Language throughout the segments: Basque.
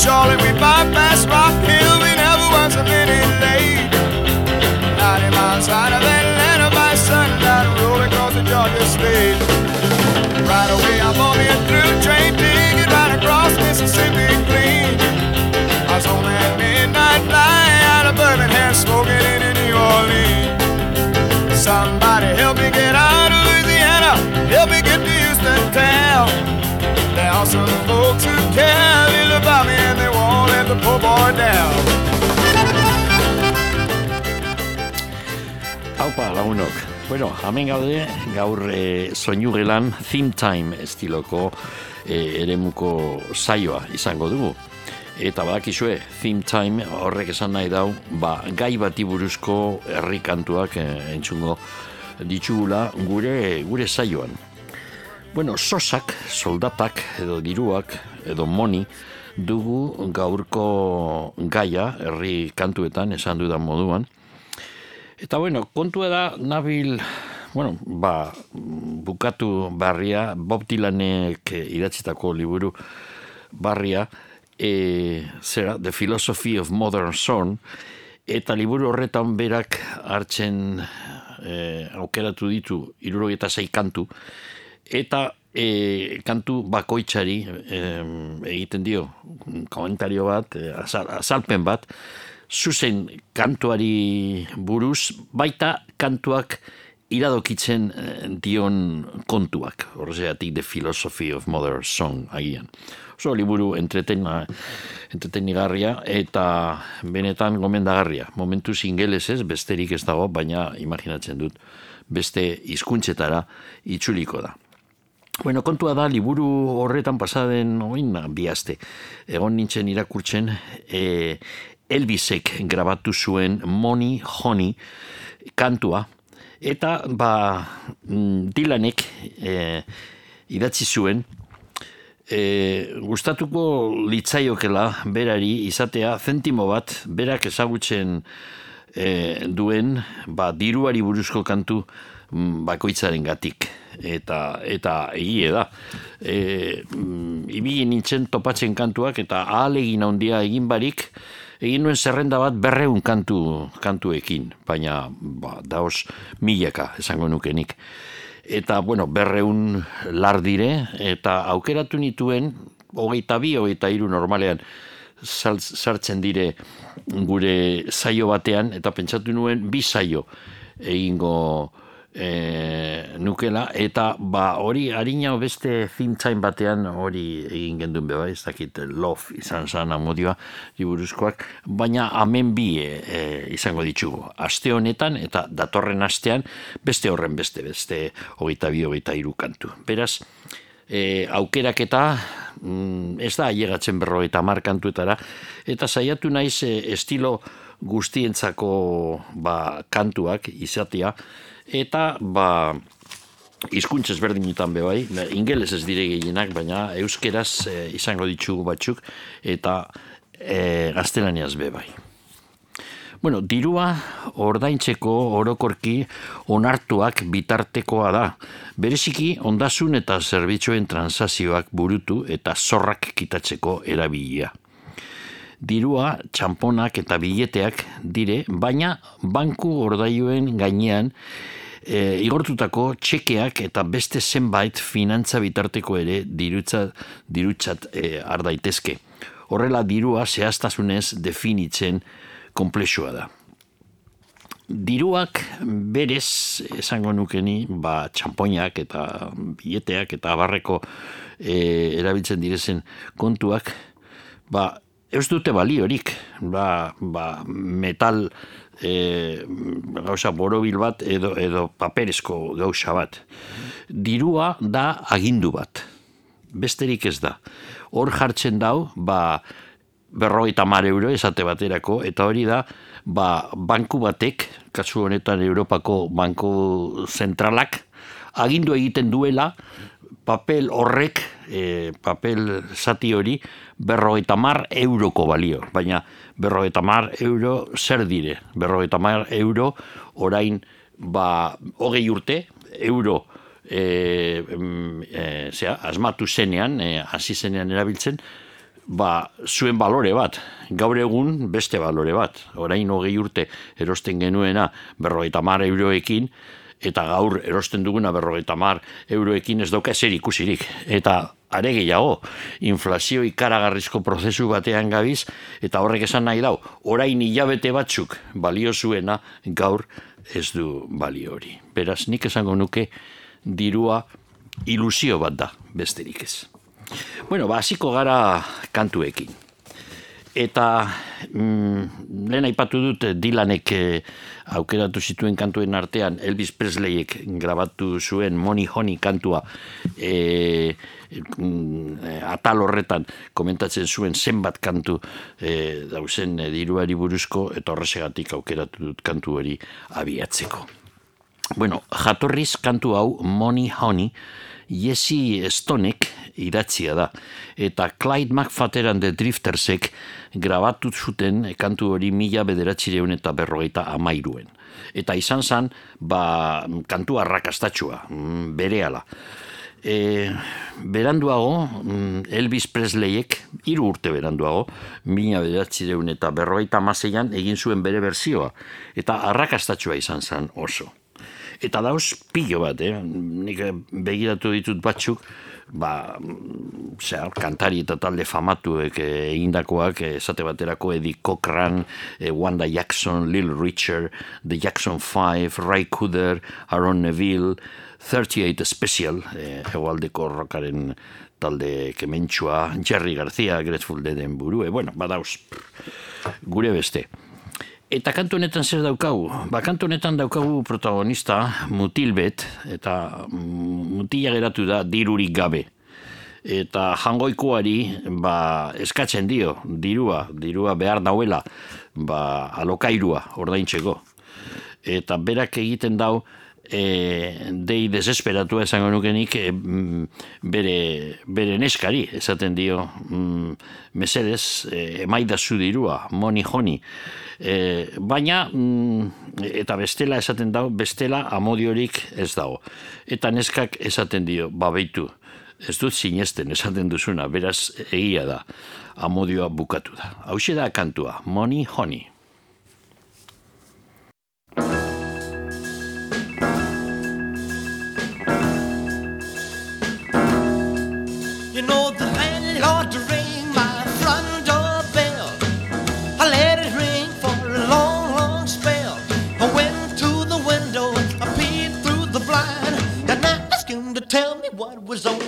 In we bypassed Rock Hill, we never was a minute late. 90 miles out of Atlanta by sundown, rolling across the Georgia state. Right away, I'm on the through train ticket right across Mississippi clean. I was on that midnight flight out of Birmingham, smoking into New Orleans. Somebody help me get out of Louisiana, help me get to Houston town. Some folks who care little about me and they won't let the poor boy down. Haupa, lagunok. Bueno, hemen gaude, gaur e, soinu gelan theme time estiloko e, eremuko saioa izango dugu. Eta badakizue, theme time horrek esan nahi dau, ba, gai bati buruzko herri kantuak e, entzungo ditugula gure, gure saioan. Bueno, sosak, soldatak edo diruak edo moni dugu gaurko gaia herri kantuetan esan dudan moduan. Eta bueno, kontua da nabil, bueno, ba, bukatu barria, Bob Dylanek idatzitako liburu barria, e, zera, The Philosophy of Modern Song, eta liburu horretan berak hartzen e, aukeratu ditu eta zei kantu, eta e, kantu bakoitzari e, egiten dio komentario bat, e, azalpen bat, zuzen kantuari buruz, baita kantuak iradokitzen eh, dion kontuak, horrezeatik The Philosophy of Mother Song agian. Oso liburu entretena, entretenigarria eta benetan gomendagarria. Momentu ingeles ez, besterik ez dago, baina imaginatzen dut beste hizkuntzetara itzuliko da. Bueno, kontua da, liburu horretan pasaden oin bihazte. Egon nintzen irakurtzen, e, Elvisek grabatu zuen Money Honey kantua eta ba mm, Dylanek e, idatzi zuen e, gustatuko litzaiokela berari izatea zentimo bat berak ezagutzen e, duen ba diruari buruzko kantu mm, bakoitzaren gatik eta eta egie da e, mm, ibili nintzen topatzen kantuak eta ahalegin handia egin barik egin nuen zerrenda bat berreun kantu, kantuekin, baina ba, daos milaka esango nukenik. Eta, bueno, berreun lardire, eta aukeratu nituen, hogeita bi, hogeita iru normalean, sartzen dire gure saio batean, eta pentsatu nuen bi saio egingo e, nukela, eta ba hori harina beste zintzain batean hori egin gendun beba, ez dakit love izan zan amodioa liburuzkoak, baina amen bi e, e, izango ditugu. Aste honetan eta datorren astean beste horren beste, beste hogeita bi, hogeita iru kantu. Beraz, e, aukerak eta mm, ez da ailegatzen berro eta markantuetara, eta saiatu naiz e, estilo guztientzako ba, kantuak izatea, eta ba hizkuntza ezberdinetan be bai, ingeles ez dire gehienak, baina euskeraz e, izango ditugu batzuk eta e, gaztelaniaz be bai. Bueno, dirua ordaintzeko orokorki onartuak bitartekoa da. Bereziki ondasun eta zerbitzuen transazioak burutu eta zorrak kitatzeko erabilia. Dirua, txamponak eta bileteak dire, baina banku ordaioen gainean e, igortutako txekeak eta beste zenbait finantza bitarteko ere dirutza, dirutzat e, ardaitezke. Horrela dirua zehaztasunez definitzen komplexua da. Diruak berez esango nukeni, ba, txampoinak eta bieteak eta barreko e, erabiltzen direzen kontuak, ba, ez dute baliorik, ba, ba, metal e, gauza borobil bat edo, edo paperezko gauza bat. Dirua da agindu bat. Besterik ez da. Hor jartzen dau, ba, berrogeita mar euro esate baterako, eta hori da, ba, banku batek, kasu honetan Europako banku zentralak, agindu egiten duela, papel horrek, e, papel zati hori, berrogeita mar euroko balio. Baina, berrogeita mar euro zer dire? Berrogeita mar euro orain ba, hogei urte euro e, e, zera, asmatu zenean, e, hasi zenean erabiltzen, ba, zuen balore bat, gaur egun beste balore bat. Orain hogei urte erosten genuena berrogeita mar euroekin, eta gaur erosten duguna berrogeita mar euroekin ez dauka eser ikusirik. Eta are gehiago, inflazio ikaragarrizko prozesu batean gabiz, eta horrek esan nahi dau, orain hilabete batzuk balio zuena gaur ez du balio hori. Beraz, nik esango nuke dirua ilusio bat da, besterik ez. Bueno, ba, gara kantuekin. Eta mm, lehen aipatu dut Dylanek eh, aukeratu zituen kantuen artean Elvis Presleyek grabatu zuen Money Honey kantua e, atal horretan komentatzen zuen zenbat kantu e, dauzen e, diruari buruzko eta horrezegatik aukeratu dut kantu hori abiatzeko. Bueno, jatorriz kantu hau Money Honey Jesse Stonek idatzia da. Eta Clyde McFatteran de Driftersek grabatu zuten kantu hori mila bederatzireun eta berrogeita amairuen. Eta izan zan, ba, kantu arrakastatxua, mm, bere ala. E, beranduago, mm, Elvis Presleyek, hiru urte beranduago, mila bederatzireun eta berrogeita amaseian egin zuen bere berzioa. Eta arrakastatxua izan zan oso. Eta dauz pilo bat, eh? nik begiratu ditut batzuk, ba, zer, kantari eta talde famatuek egindakoak, esate baterako Eddie Cochran, eh, Wanda Jackson, Lil Richard, The Jackson 5, Ray Cooder, Aaron Neville, 38 Special, eh, egualdeko rockaren talde kementsua, Jerry García, Grateful Deaden burue, bueno, badauz, gure beste. Eta kantu honetan zer daukagu? Ba, kantu honetan daukagu protagonista mutilbet, eta mutila geratu da dirurik gabe. Eta jangoikoari ba, eskatzen dio, dirua, dirua behar dauela, ba, alokairua ordaintzeko. Eta berak egiten dau, e, dei desesperatu esango nukenik e, bere, bere neskari, esaten dio, mm, mesedez, e, emaidazu dirua, moni joni. E, baina, mm, eta bestela esaten dago, bestela amodiorik ez dago. Eta neskak esaten dio, babeitu, ez dut sinesten esaten duzuna, beraz egia da, amodioa bukatu da. Hau da kantua, moni joni.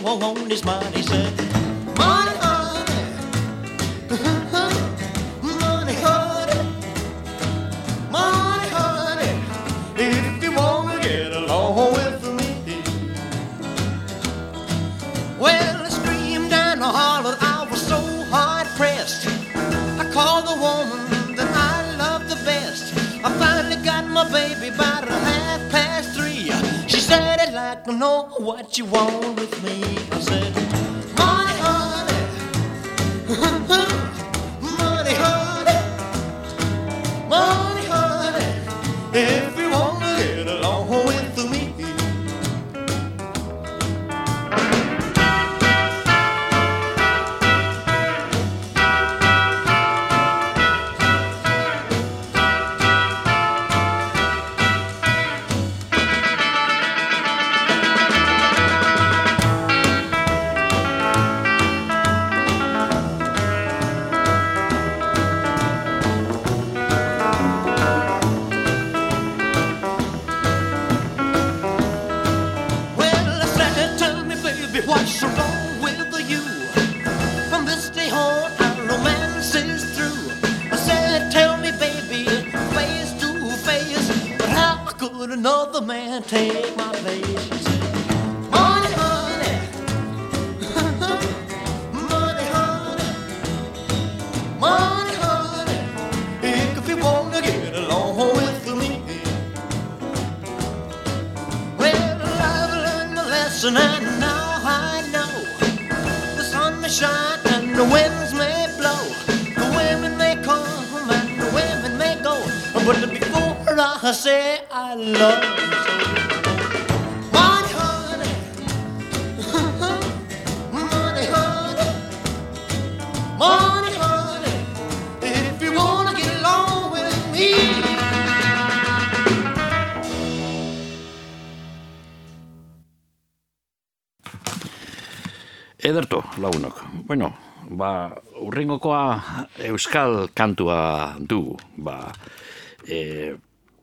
On, on his. He said, Money, honey, money, honey, money, honey, if you want to get along with me. Well, I screamed and I hollered, I was so hard pressed. I called the woman that I love the best. I finally got my baby by like to know what you want with me. I said, Money, honey, money, honey, money, honey. If euskal kantua du. Ba, e,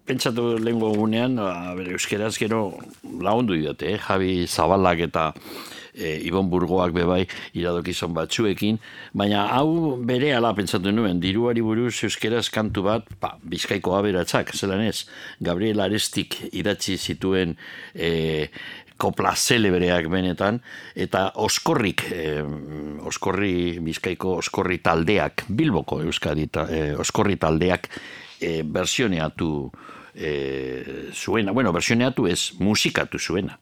pentsatu lehenko gunean, ba, bere euskeraz gero lagundu didate, eh? Javi Zabalak eta e, Ibon Burgoak bebai iradokizon batzuekin, baina hau bere ala pentsatu nuen, diruari buruz euskeraz kantu bat, ba, bizkaiko aberatzak, zelan ez, Gabriel Arestik idatzi zituen e, kopla zelebreak benetan, eta oskorrik, eh, oskorri, bizkaiko oskorri taldeak, bilboko euskadi, eh, oskorri taldeak eh, versioneatu eh, zuena, bueno, versioneatu ez, musikatu zuena.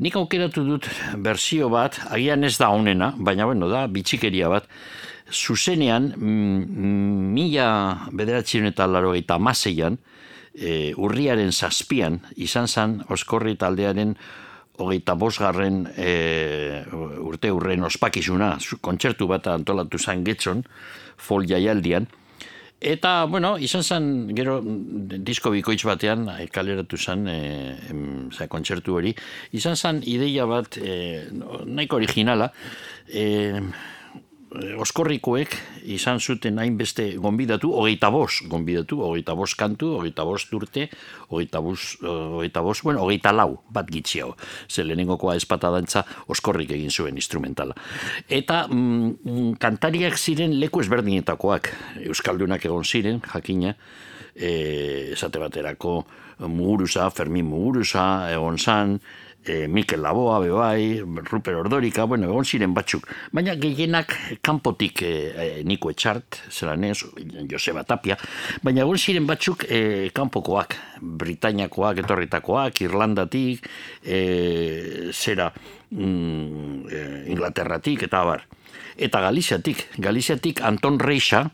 Nik aukeratu dut bersio bat, agian ez da honena, baina bueno, da bitxikeria bat, zuzenean, mm, mila bederatzion eta laro eta maseian, e, urriaren zazpian, izan zan oskorri taldearen hogeita bosgarren e, urte urren ospakizuna, zu- kontzertu bat antolatu zan getzon, fol jaialdian, Eta, bueno, izan zen, gero, disko bikoitz batean, e, kaleratu zen, e, em, za, kontzertu hori, izan zen ideia bat, e, nahiko originala, e, oskorrikoek izan zuten hainbeste gonbidatu, hogeita bos gonbidatu, hogeita bos kantu, hogeita bos urte, hogeita bos, hogeita bos, bueno, hogeita lau, bat gitxiago. Ze lehenengokoa espata dantza oskorrik egin zuen instrumentala. Eta mm, kantariak ziren leku ezberdinetakoak, Euskaldunak egon ziren, jakina, e, esate baterako Muguruza, Fermin Muguruza, egon zan, e, Mikel Laboa, bebai, Ruper Ordorika, bueno, egon ziren batzuk. Baina gehienak kanpotik e, e, Niko Etxart, zelan ez, Joseba Tapia, baina egon ziren batzuk e, kanpokoak, Britainiakoak, etorritakoak, Irlandatik, e, zera, mm, e, Inglaterratik, eta abar. Eta Galiziatik, Galiziatik Anton Reixa,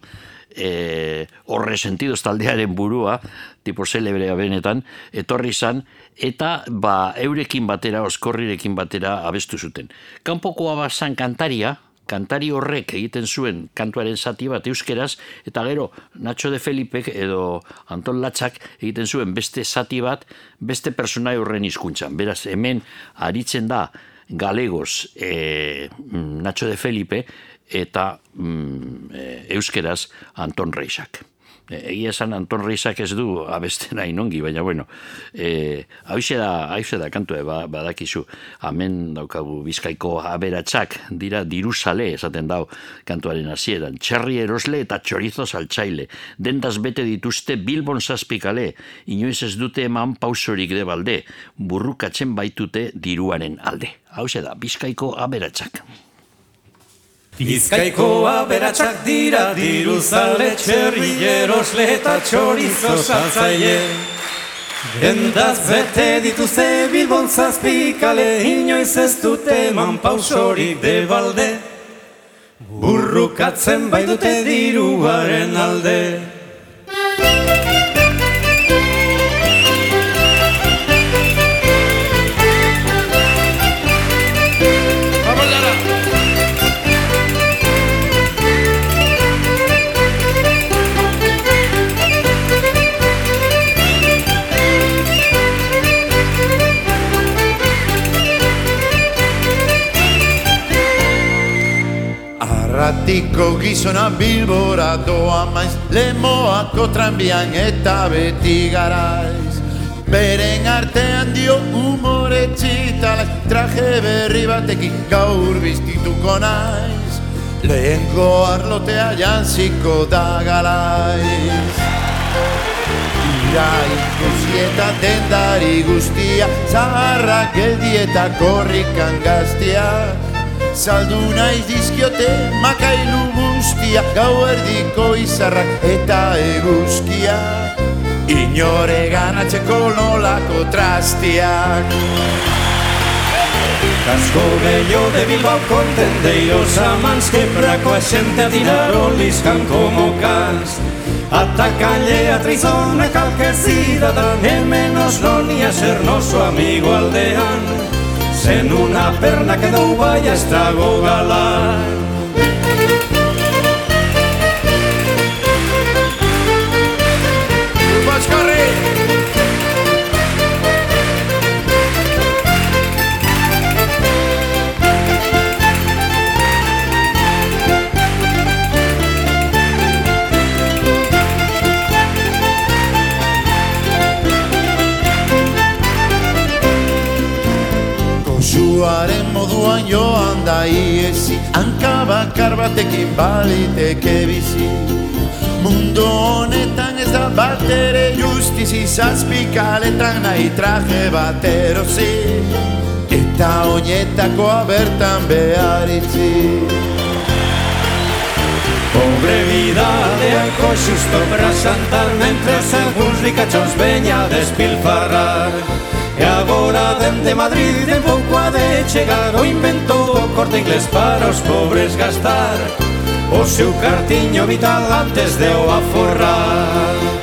e, horre sentidoz taldearen burua, tipo celebrea benetan, etorri zan, eta ba, eurekin batera, oskorrirekin batera abestu zuten. Kanpokoa bazan kantaria, kantari horrek egiten zuen kantuaren zati bat euskeraz, eta gero Nacho de Felipek edo Anton Latzak egiten zuen beste zati bat, beste personai horren hizkuntzan. Beraz, hemen aritzen da galegoz e, Nacho de Felipe, eta mm, e, euskeraz Anton Reixak. E, egia esan Anton Reixak ez du abesten hain ongi, baina bueno, e, hauxe da, hauxe da kantu ba, badakizu, hemen daukagu bizkaiko aberatsak dira diruzale esaten dau kantuaren hasieran. Txerri erosle eta txorizo saltzaile. Dendaz bete dituzte Bilbon zazpikale, inoiz ez dute eman pausorik de balde, burrukatzen baitute diruaren alde. Hauxe da, bizkaiko aberatsak. Bizkaiko aberatsak dira diruzale txerri erosle eta txorizo saltzaile. Dendaz bete dituzte Bilbon zazpikale, inoiz ez dute eman pausorik de balde. Burrukatzen bai dute diruaren alde. Arratiko gizona bilbora doa maiz Lemoako tranbian eta beti garaiz Beren artean dio umore txitalaz Traje berri batekin gaur biztituko naiz Lehenko arlotea jantziko da galaiz Iraiko zieta dendari guztia Zaharrak geldi eta korrikan gaztia Saldu naiz dizkiote makailu guztia Gau erdiko izarrak eta eguzkia. Inore ganatzeko nolako trastiak. Casco bello de Bilbao contendeiros amans Quebraco a xente a tirar oliscan como cans. Ata calle a trizona calque cidadán E menos non ia ser noso amigo aldeán Se nunha perna quedou vai estragou galán bakar batekin baliteke bizi. Mundu honetan ez da bat ere justizi zazpikaletan nahi traje bat erosi. Eta oinetakoa bertan behar itzi Pobre vida de alco xusto para xantar Mentres algúns ricachos veña despilfarrar E agora dende Madrid en pouco a de chegar O inventou o corte inglés para os pobres gastar O seu cartiño vital antes de o aforrar.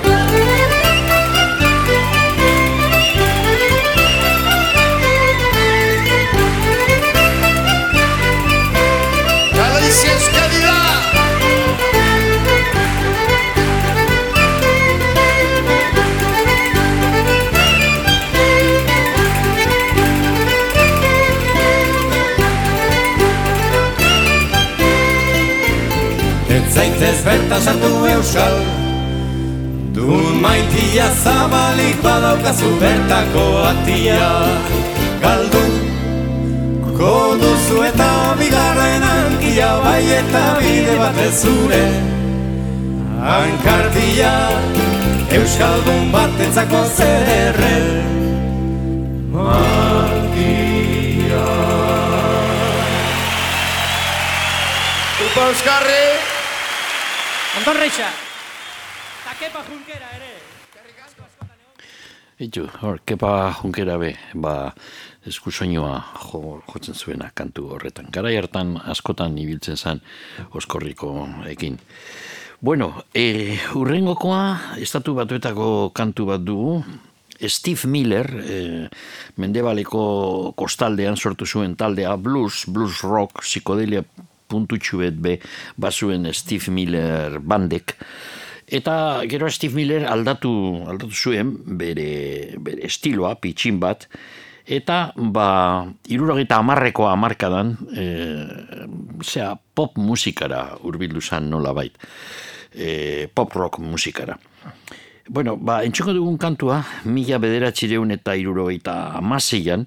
Ez bertan sartu euskal. Dun maitia zabalik badaukazu bertako atia. Galdu Koduzu eta bigarren ankia Bai eta bide batez zure. Hankartia Euskaldun batentzako zerre Martia Anton Reixa. Takepa Junkera ere. Itu, hor, kepa junkera be, ba, eskusoinua jo, jotzen zuena kantu horretan. Garai hartan askotan ibiltzen zen oskorriko ekin. Bueno, e, urrengokoa, estatu batuetako kantu bat dugu, Steve Miller, e, mendebaleko kostaldean sortu zuen taldea, blues, blues rock, psikodelia puntutxu bet be, bazuen Steve Miller bandek, Eta gero Steve Miller aldatu, aldatu zuen bere, bere estiloa, pitxin bat, eta ba, irurogeita amarreko amarkadan, e, zera, pop musikara urbildu zan nola bait, e, pop rock musikara. Bueno, ba, entxuko dugun kantua, mila bederatxireun eta irurogeita amaseian,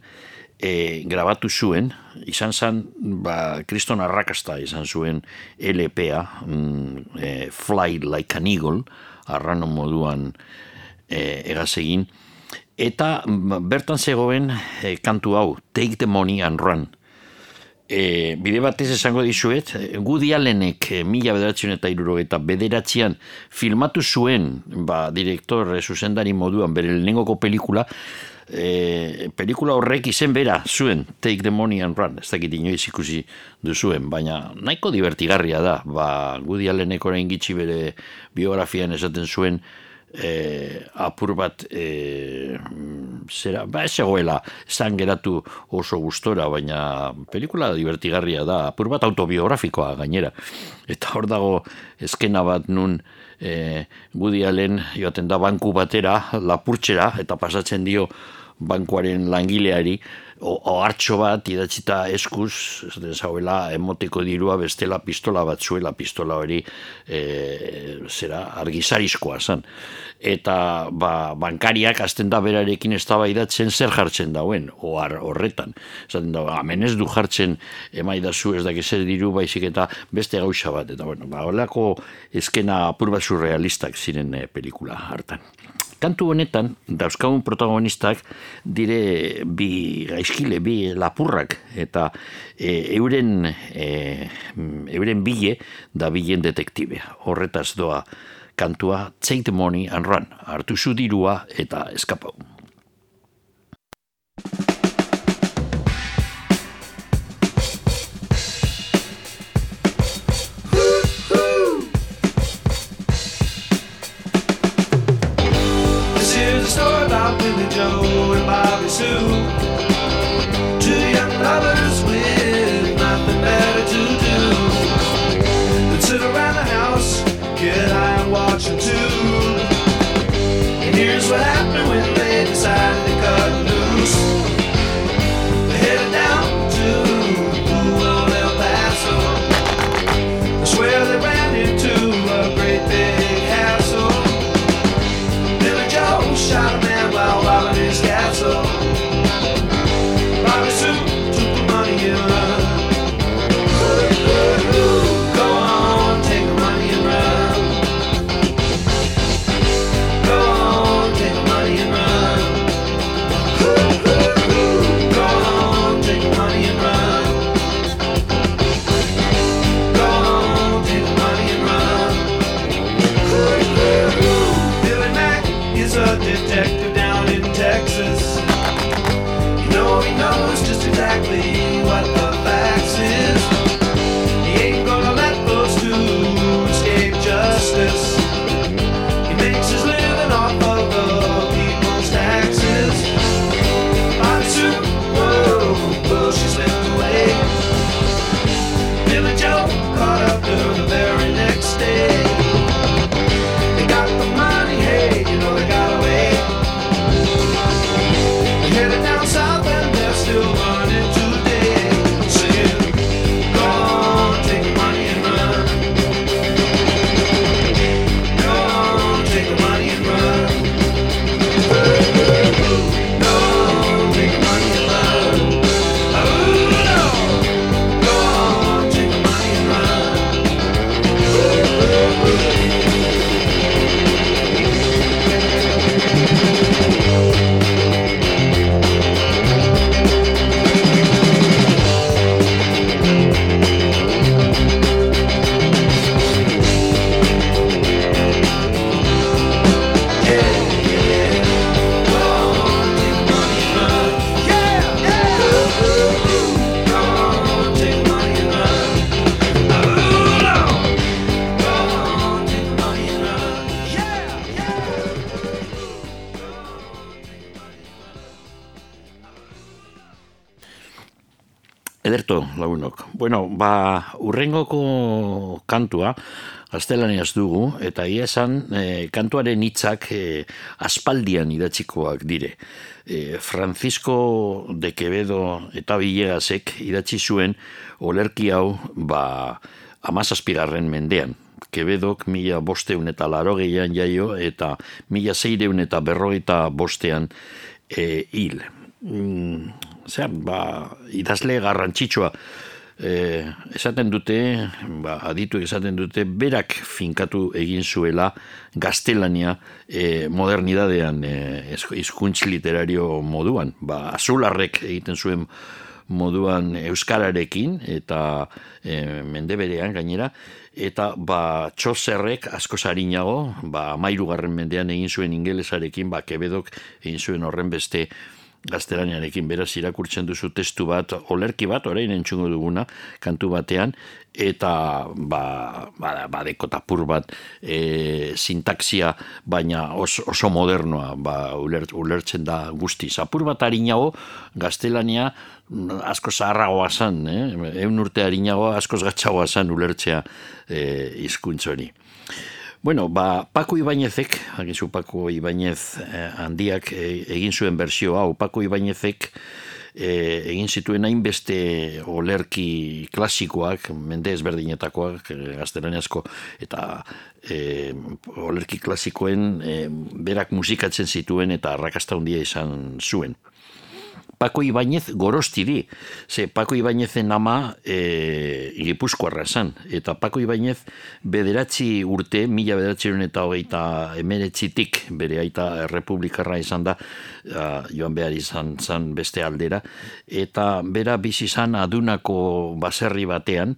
e, grabatu zuen, izan zen, ba, kriston arrakasta izan zuen LPA, mm, e, Fly Like an Eagle, arrano moduan e, egazegin, eta ba, bertan zegoen e, kantu hau, Take the Money and Run. E, bide batez esango dizuet, Woody Allenek e, mila bederatzen eta iruro eta bederatzean filmatu zuen, ba, direktor, e, zuzendari moduan, bere lehenengoko pelikula, e, pelikula horrek izen bera zuen Take the Money and Run, ez dakit inoiz ikusi duzuen, baina nahiko divertigarria da, ba, Woody Allenek orain gitxi bere biografian esaten zuen e, apur bat e, zera, ba ez egoela zan geratu oso gustora, baina pelikula divertigarria da, apur bat autobiografikoa gainera, eta hor dago eskena bat nun e, Woody Allen joaten da banku batera, lapurtxera, eta pasatzen dio bankuaren langileari, o, o hartxo bat idatzita eskuz, esaten zauela, emoteko dirua bestela pistola bat zuela, pistola hori e, zera argizarizkoa zen. Eta ba, bankariak azten da berarekin eztabaidatzen zer jartzen dauen, ohar horretan. Esaten da, hemen ez du jartzen emaidazu ez dakiz zer diru baizik eta beste gauza bat. Eta bueno, ba, holako eskena apur bat surrealistak ziren e, pelikula hartan. Kantu honetan, dauzkagun protagonistak dire bi gaizkile, bi lapurrak, eta e, euren, e, euren bile da bilen detektibea. Horretaz doa kantua Take the Money and Run, hartu zu dirua eta eskapau. And Bueno, ba, urrengoko kantua, gaztelaniaz dugu, eta ia esan, e, kantuaren hitzak e, aspaldian idatzikoak dire. E, Francisco de Quevedo eta Villegasek idatzi zuen olerki hau, ba, amazazpigarren mendean. Quevedok mila bosteun eta laro jaio, eta mila zeireun eta berrogeita bostean e, hil. Mm, Osea, ba, idazle garrantzitsua eh, esaten dute, ba, adituek esaten dute, berak finkatu egin zuela gaztelania eh, modernidadean eh, hizkuntz literario moduan. Ba, azularrek egiten zuen moduan euskararekin eta e, mende berean gainera eta ba txoserrek asko sarinago ba amairugarren mendean egin zuen ingelesarekin ba kebedok egin zuen horren beste gaztelaniarekin beraz irakurtzen duzu testu bat, olerki bat, orain entzungo duguna, kantu batean, eta ba, ba, badeko tapur bat e, sintaksia, baina oso, oso modernoa ba, ulert, ulertzen da guzti. Zapur bat harinago, gaztelania asko zaharragoa zan, eh? eun urte harinago askoz gatzagoa zan ulertzea e, izkuntzori. Bueno, ba, Paco Ibañezek, agizu Paco Ibañez eh, handiak eh, egin zuen berzio hau, Paco Ibañezek eh, egin zituen hainbeste olerki klasikoak, mende ezberdinetakoak, eh, gaztelaniazko, eta eh, olerki klasikoen eh, berak musikatzen zituen eta arrakasta handia izan zuen. Paco Ibañez gorostiri. Ze Paco Ibañezen ama e, gipuzkoarra esan. Eta Paco Ibañez bederatzi urte, mila bederatzi eta hogeita emeretzitik bere aita republikarra izan da, joan behar izan zan beste aldera. Eta bera bizi izan adunako baserri batean,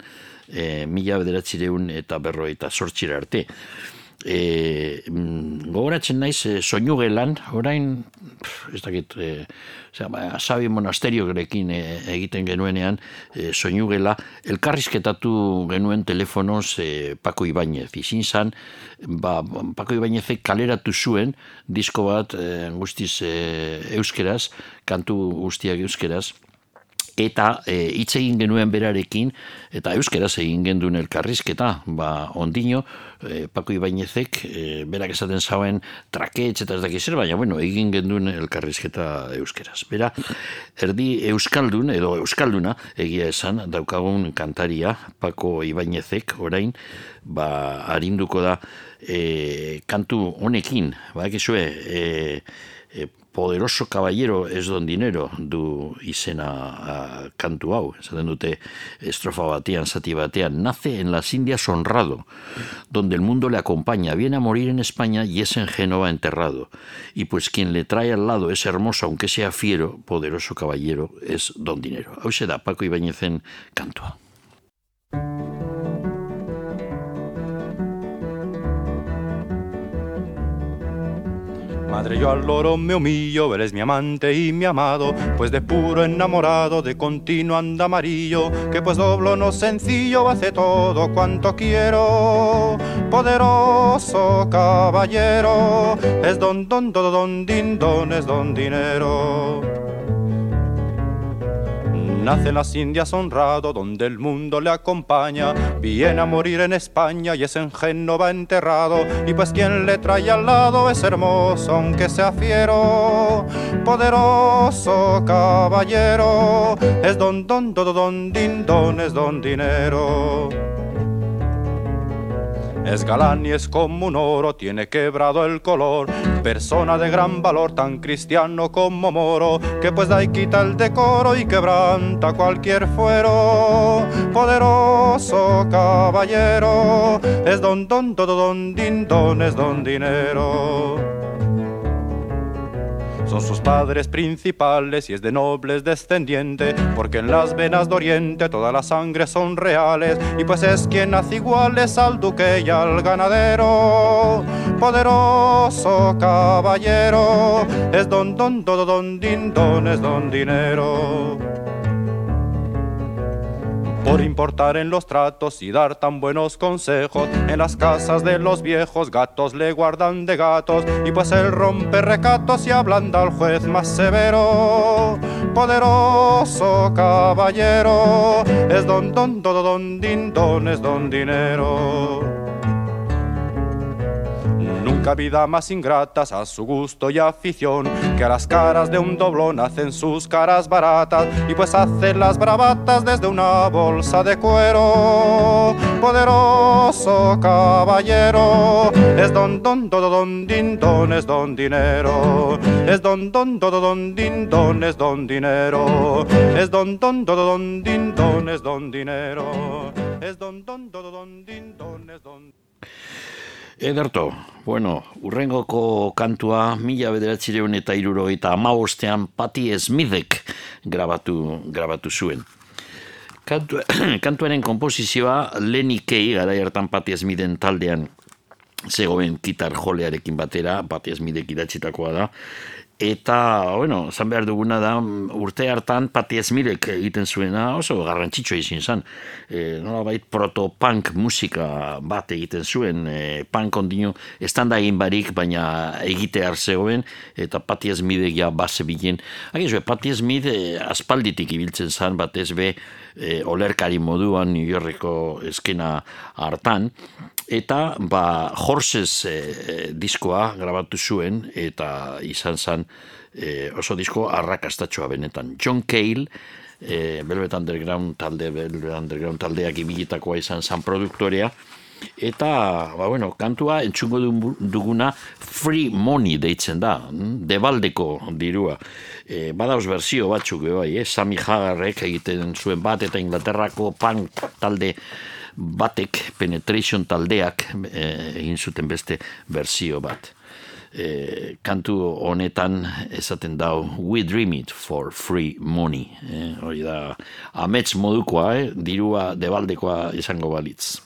e, mila bederatzireun eta berrogeita sortxira arte. E, mm, gogoratzen naiz e, soinu gelan, orain pf, ez dakit e, osea, ba, sabi monasteriorekin e, egiten genuenean e, soinu gela, elkarrizketatu genuen telefonoz e, Paco Ibañez izin zan, ba, Paco Ibañezek kaleratu zuen disko bat e, guztiz e, euskeraz, kantu guztiak euskeraz, eta e, hitz egin genuen berarekin eta euskeraz egin genduen elkarrizketa ba ondino e, Paco Ibañezek e, berak esaten zauen traketx eta ez dakiz zer baina bueno egin genduen elkarrizketa euskeraz. Bera erdi euskaldun edo euskalduna egia esan daukagun kantaria Paco Ibañezek orain ba arinduko da e, kantu honekin badakizue e, e, poderoso caballero ez don dinero du izena a, kantu hau. Esaten estrofa batean, zati batean, nace en las Indias honrado, donde el mundo le acompaña, viene a morir en España y es en Génova enterrado. Y pues quien le trae al lado es hermoso, aunque sea fiero, poderoso caballero, es don dinero. Hau se da Paco Ibañezen kantua. Madre, yo al loro me humillo, eres mi amante y mi amado, pues de puro enamorado, de continuo anda amarillo, que pues doblo no sencillo, hace todo cuanto quiero. Poderoso caballero, es don, don, don, don, din, don, es don dinero. Nace en las Indias honrado, donde el mundo le acompaña. Viene a morir en España y es en Génova enterrado. Y pues quien le trae al lado es hermoso, aunque sea fiero. Poderoso caballero, es don don don don din don, es don dinero. Es galán y es como un oro, tiene quebrado el color. Persona de gran valor, tan cristiano como moro, que pues da y quita el decoro y quebranta cualquier fuero. Poderoso caballero, es don don don don din don, es don dinero. Son sus padres principales y es de nobles descendiente, porque en las venas de Oriente toda la sangre son reales, y pues es quien hace iguales al duque y al ganadero. Poderoso caballero, es don don don don din don, es don dinero por importar en los tratos y dar tan buenos consejos. En las casas de los viejos gatos le guardan de gatos y pues él rompe recatos y ablanda al juez más severo. Poderoso caballero, es don don don don din don, es don dinero. Nunca vida más ingratas a su gusto y afición, que a las caras de un doblón hacen sus caras baratas y pues hacen las bravatas desde una bolsa de cuero. Poderoso caballero, es don don don don din don, es don dinero. Es don don don don din don, es don dinero. Es don don don don din don, es don dinero. Es don don don don din don, es don Ederto, bueno, urrengoko kantua mila bederatzireun eta irurogeita amabostean Patti Smithek grabatu, grabatu zuen. Kantu, kantuaren komposizioa Lenny Kay, gara hartan Patti Smithen taldean zegoen gitar jolearekin batera, Patti Smithek idatzitakoa da, Eta, bueno, zan behar duguna da, urte hartan Patti Esmirek egiten zuena oso garrantzitsua izin zen. E, nola bait proto-punk musika bat egiten zuen, e, punk ondino estanda egin barik, baina egite zegoen, eta Patti Esmirek ja base bilen. Hagi zuen, Patti Esmir e, aspalditik ibiltzen zen, bat ez be, e, olerkari moduan New Yorkeko eskena hartan, eta ba Horses e, diskoa grabatu zuen eta izan zen e, oso disko arrakastatxoa benetan. John Cale, e, Velvet Underground talde, Velvet Underground taldeak ibilitakoa izan zen produktorea, eta, ba bueno, kantua entzungo duguna free money deitzen da, mm, debaldeko dirua. E, badauz berzio batzuk, bai, eh? Sami Hagarrek egiten zuen bat, eta Inglaterrako punk talde batek, penetration taldeak, e, egin zuten beste berzio bat. E, kantu honetan esaten dau we dream it for free money e, hori da amets modukoa eh? dirua debaldekoa izango balitz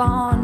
on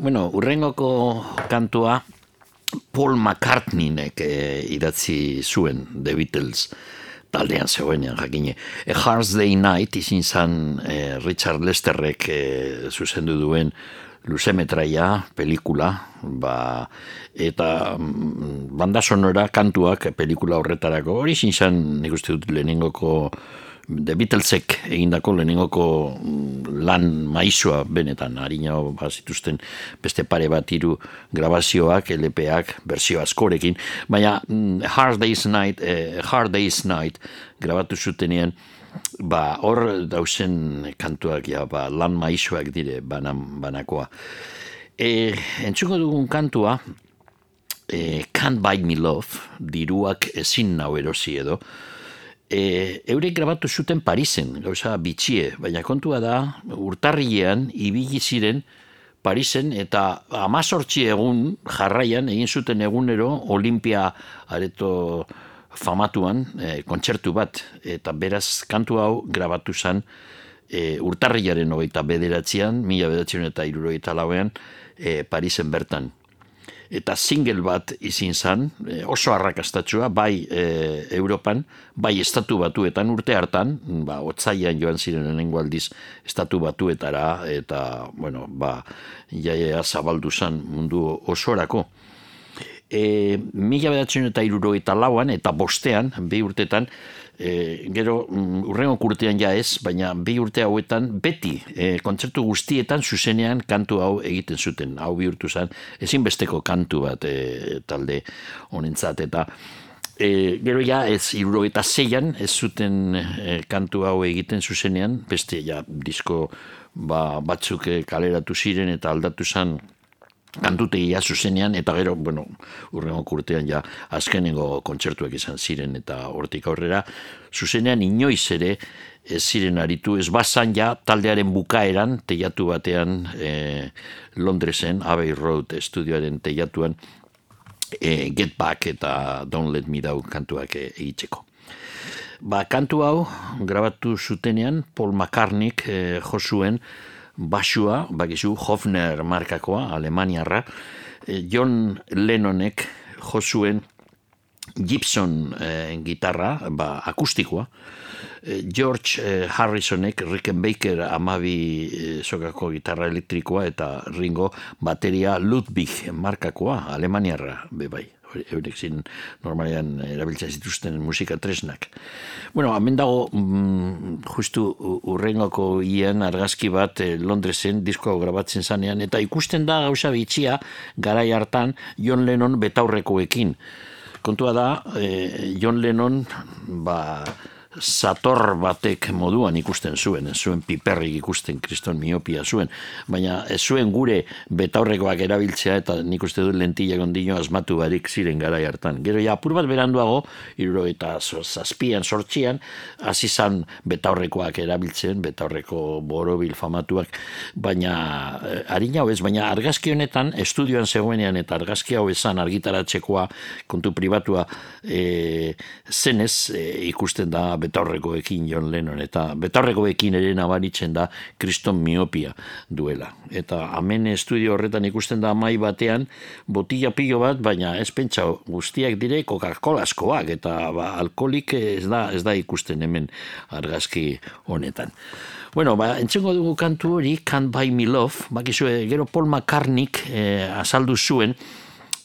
Bueno, urrengoko kantua Paul McCartneynek eh, idatzi zuen The Beatles taldean zegoenean jakine. A Hard Day Night izin zan eh, Richard Lesterrek eh, zuzendu duen luzemetraia, pelikula, ba, eta mm, banda sonora kantuak pelikula horretarako, hori izin zan nik uste dut lehenengoko The Beatlesek egindako lehenengoko mm, lan maizua benetan, harina ba, zituzten beste pare bat hiru grabazioak, LPak, berzio askorekin, baina mm, Hard Day's Night, eh, Hard Day's Night grabatu zutenean, ba, hor dauzen kantuak ja, ba, lan maizuak dire banan, banakoa. E, entzuko dugun kantua, e, Can't Buy Me Love, diruak ezin nau erosi edo, e, eurek grabatu zuten Parisen, gauza bitxie, baina kontua da, urtarrilean, ibili ziren Parisen, eta amazortzi egun jarraian, egin zuten egunero, Olimpia areto famatuan, e, kontzertu bat, eta beraz kantu hau grabatu zen e, urtarrilaren hogeita bederatzean, mila bederatzen eta irurogeita lauean, e, Parisen bertan eta single bat izin zan, e, oso arrakastatsua, bai e, Europan, bai estatu batuetan urte hartan, ba, otzaian joan ziren lehenengo aldiz estatu batuetara, eta, bueno, ba, jaia zabaldu zan mundu osorako. E, mila bedatzen eta iruro eta lauan, eta bostean, bi urtetan, e, gero mm, urrengo kurtean ja ez, baina bi urte hauetan beti e, kontzertu guztietan zuzenean kantu hau egiten zuten. Hau bihurtu zen ezinbesteko kantu bat e, talde honentzat eta e, gero ja ez iruro zeian ez zuten e, kantu hau egiten zuzenean, beste ja disko ba, batzuk kaleratu ziren eta aldatu zen kantutegia zuzenean, eta gero, bueno, urrengo kurtean ja azkenengo kontzertuak izan ziren, eta hortik aurrera, zuzenean inoiz ere, ez ziren aritu, ez bazan ja taldearen bukaeran, teiatu batean e, Londresen, Abbey Road estudioaren teiatuan, e, Get Back eta Don't Let Me Down kantuak e, egiteko. Ba, kantu hau, grabatu zutenean, Paul McCartneyk e, josuen, basua, bakizu, Hofner markakoa, Alemaniarra, eh, John Lennonek josuen Gibson eh, gitarra, ba, akustikoa, eh, George Harrisonek Rickenbacker amabi sokako gitarra elektrikoa eta Ringo bateria Ludwig markakoa, Alemaniarra, be bai, hori- eurek ziren normalean erabiltzen zituzten musika tresnak. Bueno, hemen dago mm, justu urrengoko ian argazki bat eh, Londresen diskoa grabatzen zanean, eta ikusten da gauza bitxia garai hartan John Lennon betaurrekoekin. Kontua da, eh, John Lennon, ba, sator batek moduan ikusten zuen, ez zuen piperrik ikusten kriston miopia zuen, baina ez zuen gure betaurrekoak erabiltzea eta nik uste dut lentilla gondino asmatu barik ziren garai hartan. Gero ja apur bat beranduago, iruro eta zazpian, sortxian, hasi zan betaurrekoak erabiltzen, betaurreko borobil famatuak, baina eh, harina hau ez, baina argazki honetan, estudioan zegoenean eta argazki hau esan argitaratzekoa kontu pribatua e, zenez e, ikusten da betaurrekoekin John Lennon eta betaurrekoekin ere nabaritzen da kriston miopia duela. Eta hemen estudio horretan ikusten da mai batean botila pilo bat, baina ez pentsa guztiak dire Coca-Colaskoak eta ba, alkoholik ez da, ez da ikusten hemen argazki honetan. Bueno, ba, entzengo dugu kantu hori, Can't Buy Me Love, bakizue, gero Paul McCartneyk eh, azaldu zuen,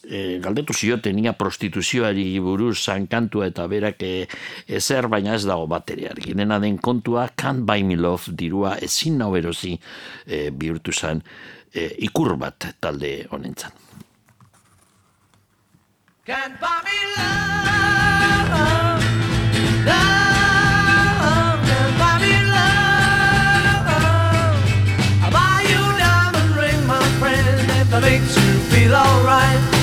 e, galdetu zioten ia prostituzioari buruz zankantua eta berak e, ezer baina ez dago bateria argi. Dena den kontua Can't Buy Me Love dirua ezin nau erosi e, bihurtu zen e, ikur bat talde honentzan. Can't buy me love, love, makes you feel alright.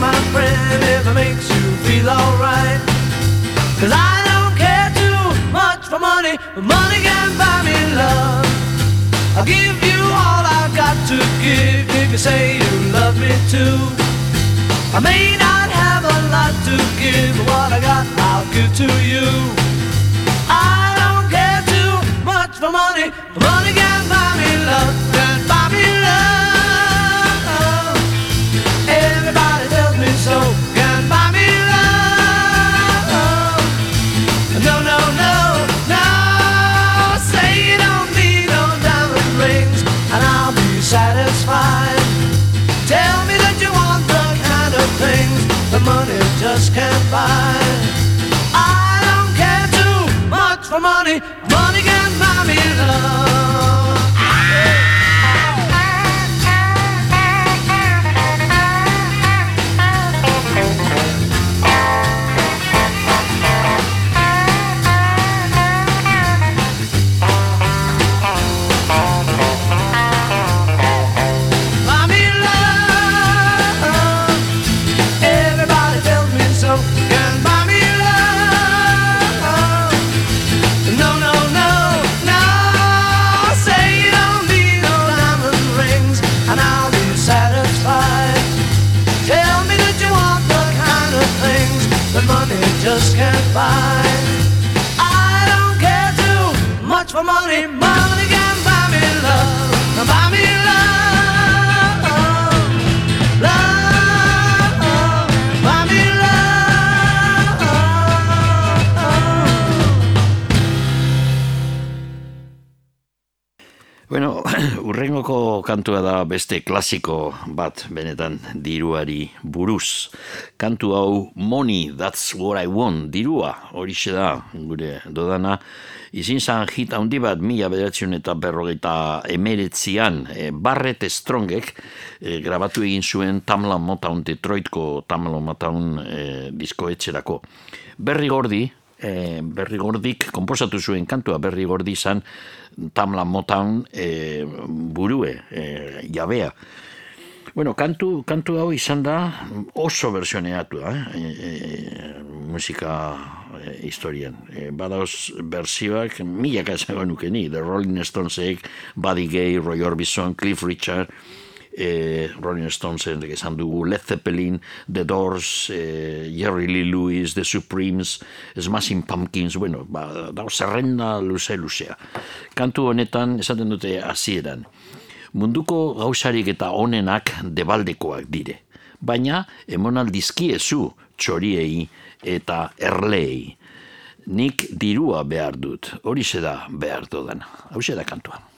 My friend, if it makes you feel alright. Cause I don't care too much for money, but money can buy me love. I'll give you all I've got to give if you say you love me too. I may not have a lot to give, but what I got I'll give to you. I don't care too much for money, but money can buy me love, money just can't buy. I don't care too much for money. Bueno, urrengoko kantua da beste klasiko bat benetan diruari buruz. Kantu hau Money, That's What I Want, dirua, horixe da, gure dodana. Izin zan hit handi bat, mila bederatzen eta berrogeita emeretzian, e, Barrett Strongek e, grabatu egin zuen Tamla Motown, Detroitko Tamla Motown e, diskoetxerako. Berri gordi, e, Berri Gordik komposatu zuen kantua, Berri Gordi izan Tamla Motown e, burue, e, jabea. Bueno, kantu, kantu hau izan da oso versioneatu da, eh? e, e, musika e, historian. E, badauz bersioak milaka esango nuke ni, The Rolling Stonesek, Buddy Gay, Roy Orbison, Cliff Richard, eh, Rolling Stonesen esan dugu Led Zeppelin, The Doors, eh, Jerry Lee Lewis, The Supremes, Smashing Pumpkins, bueno, ba, dago zerrenda luze luzea. Kantu honetan esaten dute hasieran. Munduko gauzarik eta onenak debaldekoak dire. Baina emonaldizkiezu txoriei eta erlei. Nik dirua behar dut, hori da behar dudana. Hau da kantua.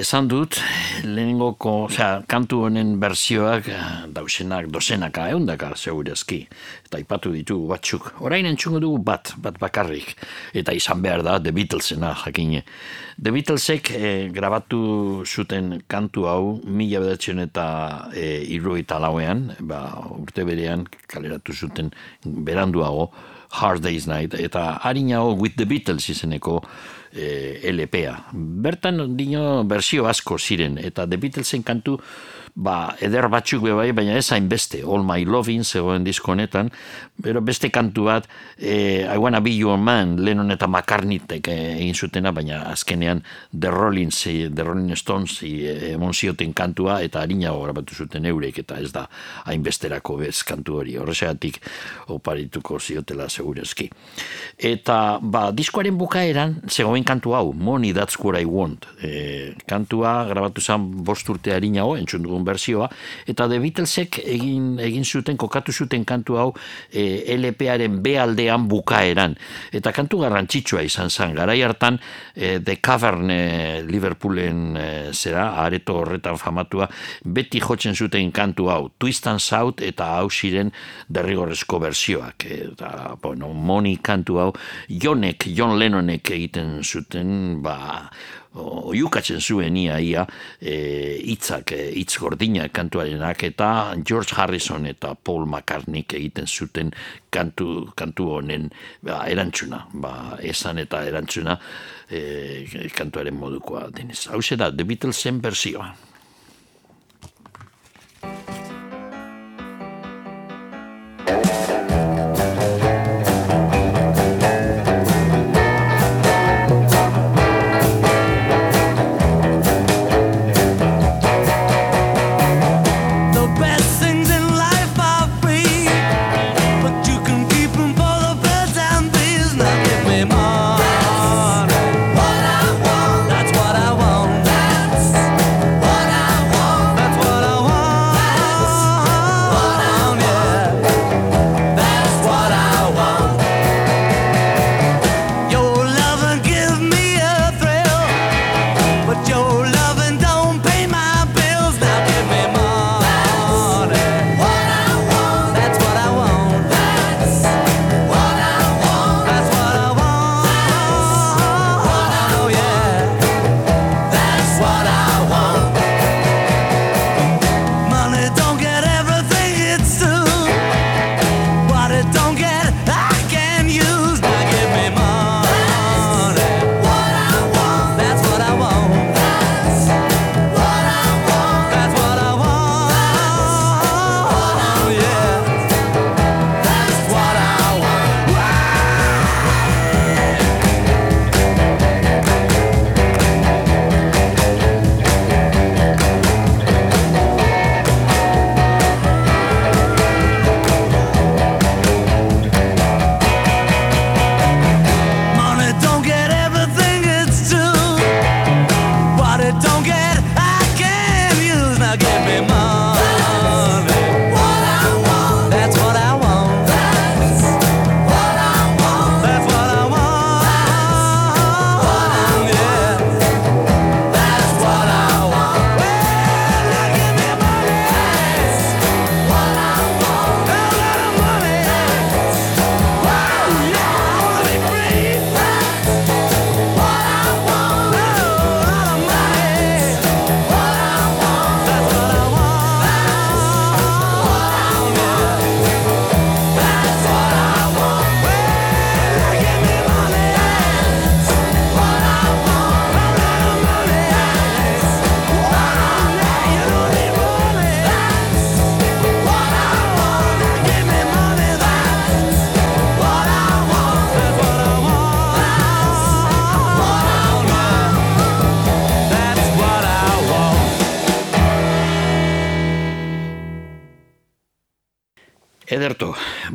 Esan dut, lehenengoko, osea, kantu honen berzioak eh, dausenak, dozenaka, eundaka, segurazki. Eta ipatu ditu batzuk. Orain entzungo dugu bat, bat bakarrik. Eta izan behar da, The Beatlesena, jakine. The Beatlesek eh, grabatu zuten kantu hau, mila bedatzen eta eh, irroita lauean, ba, urte berean kaleratu zuten beranduago, Hard Day's Night, eta harinago With the Beatles izeneko eh, LPA. Bertan dino berzio asko ziren, eta The Beatlesen kantu ba, eder batzuk be bai, baina ez hainbeste, All My Loving zegoen disko honetan, pero beste kantu bat, eh, I Wanna Be Your Man, Lennon eta McCartneytek eh, egin zutena, baina azkenean The Rolling, The Rolling Stones eh, emon zioten kantua, eta harinago grabatu zuten eurek, eta ez da hainbesterako bez kantu hori, horrexegatik oparituko ziotela segurazki. Eta, ba, diskoaren bukaeran, zegoen kantu hau, Money That's What I Want, e, kantua grabatu zen bost urte harinago, entzun dugun berzioa, eta The Beatlesek egin, egin zuten, kokatu zuten kantu hau e, LP-aren B aldean bukaeran. Eta kantu garrantzitsua izan zen, garai hartan e, The Cavern e, Liverpoolen e, zera, areto horretan famatua, beti jotzen zuten kantu hau, Twist and Shout eta hau ziren derrigorrezko berzioak. Eta, bueno, Moni kantu hau, Jonek, John Lennonek egiten zuten, ba, oiukatzen zuen ia ia e, itzak, e, itz gordinak kantuarenak eta George Harrison eta Paul McCartney egiten zuten kantu, kantu honen ba, erantzuna, ba, esan eta erantzuna e, kantuaren modukoa denez. Hau da, The Beatlesen berzioa.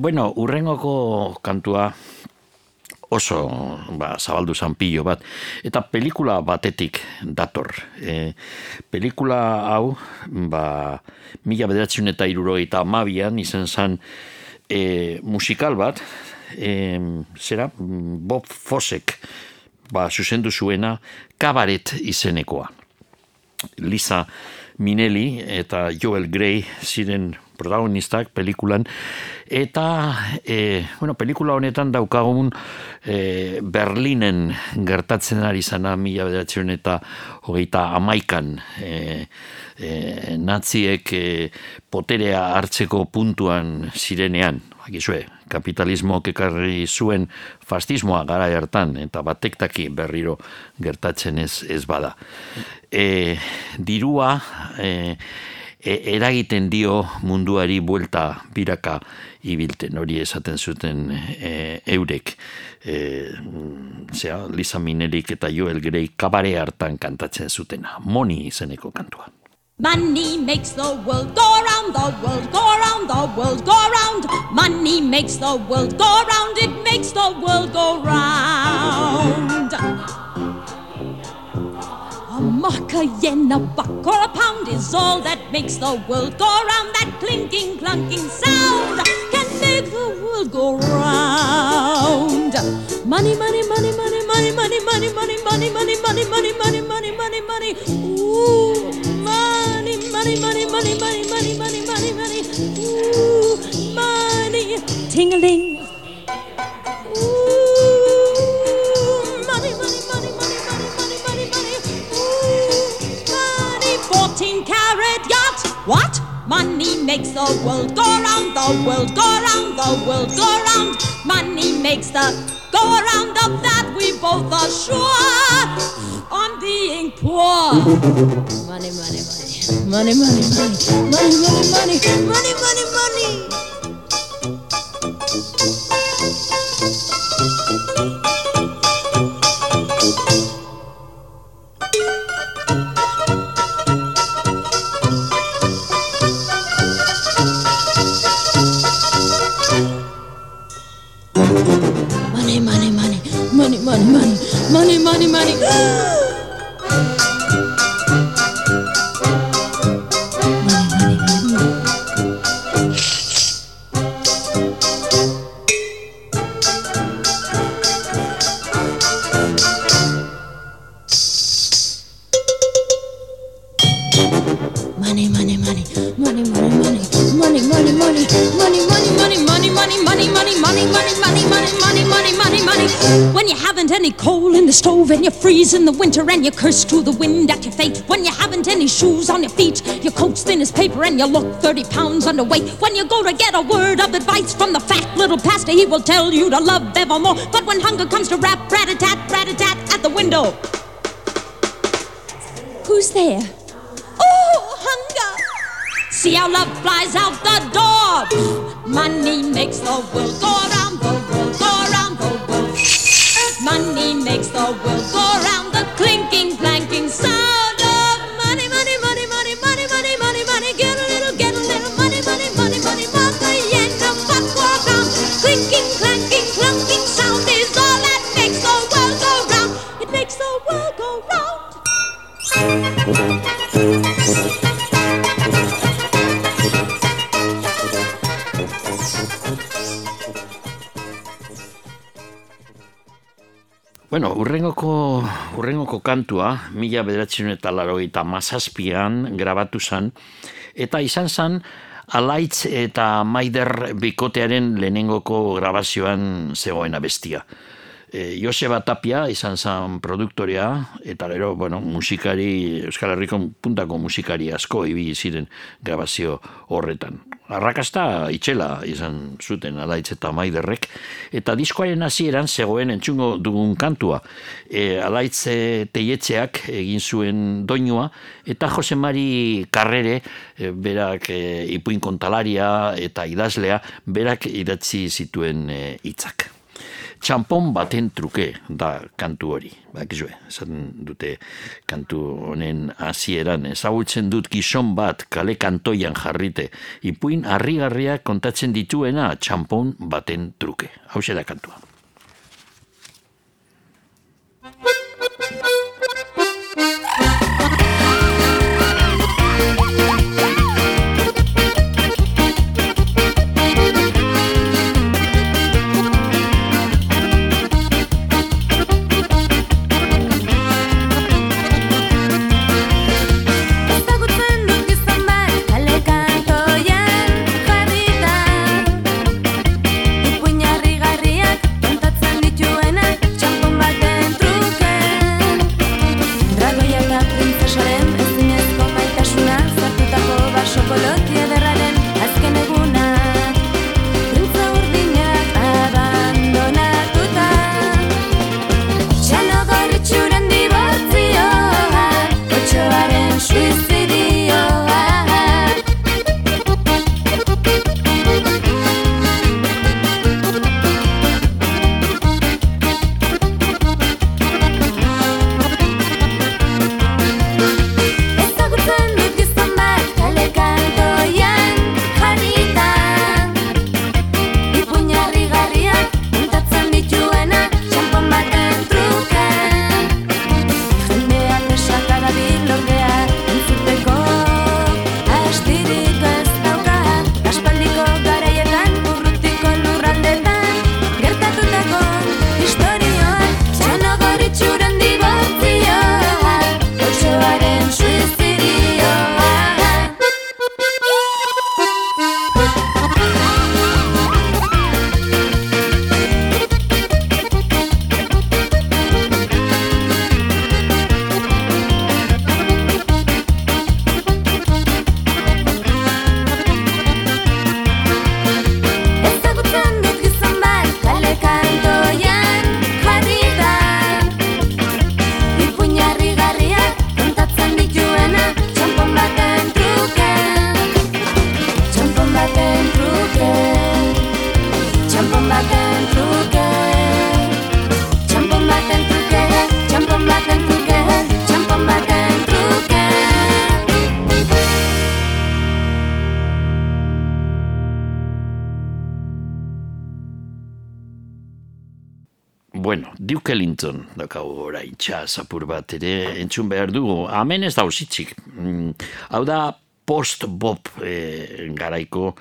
Bueno, urrengoko kantua oso ba, zabaldu zanpillo bat. Eta pelikula batetik dator. E, pelikula hau, ba, mila bederatzen eta irurogeita amabian, izan zen e, musikal bat, e, zera, Bob Fossek, ba, zuzendu zuena, kabaret izenekoa. Lisa Minelli eta Joel Grey ziren protagonistak pelikulan. Eta e, bueno, pelikula honetan daukagun e, Berlinen gertatzen ari zana mila bederatzen eta hogeita amaikan e, e, naziek e, poterea hartzeko puntuan zirenean. Akizue, kapitalismo ekarri zuen fastismoa gara hartan eta batektaki berriro gertatzen ez, ez bada. E, dirua e, e, eragiten dio munduari buelta biraka ibilten hori esaten zuten e, eurek e, zera, Lisa Minelik eta Joel Grey kabare hartan kantatzen zutena Moni izeneko kantua Money makes the world go round, the world go round, the world go round. Money makes the world go round, it makes the world go round. Mark, a yen, a buck, or a pound is all that makes the world go round. That clinking, clunking sound can make the world go round. Money, money, money, money, money, money, money, money, money, money, money, money, money, money, money, money. Ooh, money, money, money, money, money, money, money, money, money. Ooh, money, tingling. 14 carat yacht. What? Money makes the world go round, the world go round, the world go round. Money makes the go round. of that we both are sure on being poor. Money, money, money. Money, money, money. Money, money, money. Money, money, money. money. Money, money. Money, money, money. Money, money, money. haven't any coal in the stove and you freeze in the winter and you curse to the wind at your fate. When you haven't any shoes on your feet, your coat's thin as paper and you look 30 pounds underweight. When you go to get a word of advice from the fat little pastor, he will tell you to love evermore. But when hunger comes to rap, rat-a-tat, rat-a-tat at the window. Who's there? Oh, hunger! See how love flies out the door. Money makes the world go round, Money makes the world go round, the clinking, clanking sound of money, money, money, money, money, money, money, money. Get a little, get a little money, money, money, money, money. Yen, a buck, or pound. Clinking, clanking, clunking sound is all that makes the world go round. It makes the world go round. Bueno, urrengoko, urrengoko kantua, mila bederatzen eta larogeita mazazpian grabatu zan, eta izan zan, Alaitz eta Maider bikotearen lehenengoko grabazioan zegoen abestia. E, Joseba Tapia izan zan produktorea, eta gero, bueno, musikari, Euskal Herriko puntako musikari asko ibili ziren grabazio horretan. Arrakasta itxela izan zuten Alaitz eta Maiderrek, eta diskoaren hasieran zegoen entzungo dugun kantua. E, Alaitz e, teietzeak egin zuen doinua, eta Jose Mari Karrere, e, berak e, ipuin kontalaria eta idazlea, berak idatzi zituen e, hitzak. Txampon baten truke da kantu hori. Bakizue, esaten dute kantu honen hasieran ezagutzen dut gizon bat kale kantoian jarrite. Ipuin harrigarria kontatzen dituena txampon baten truke. Hau da kantua. Duke Ellington daukagu orain txas apur bat ere entzun behar dugu. Hemen ez da usitzik. Mm, hau da post-bop eh, garaiko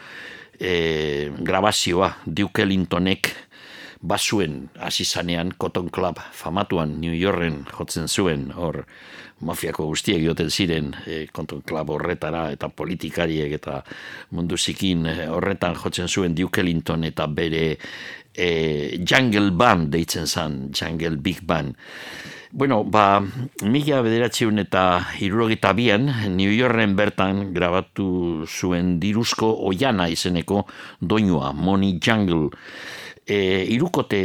eh, grabazioa Duke Ellingtonek basuen hasi zanean Cotton Club famatuan New Yorken jotzen zuen hor mafiako guztiek joten ziren eh, Cotton Club horretara eta politikariek eta mundu zikin eh, horretan jotzen zuen Duke Ellington eta bere eh, Jungle Band deitzen zen, Jungle Big Band. Bueno, ba, mila bederatzeun eta irurogeta bian, New Yorken bertan grabatu zuen diruzko oiana izeneko doinua, Money Jungle. E, irukote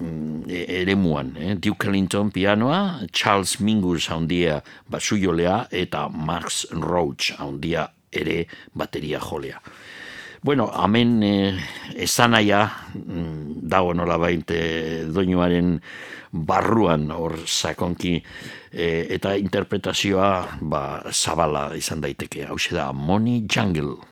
mm, e, eremuan, eh? Duke Ellington pianoa, Charles Mingus haundia basujolea eta Max Roach haundia ere bateria jolea. Bueno, hemen eh, esanaia mm, dago nola bainte doinuaren barruan hor sakonki eh, eta interpretazioa ba, zabala izan daiteke. Hau da, Money Jungle.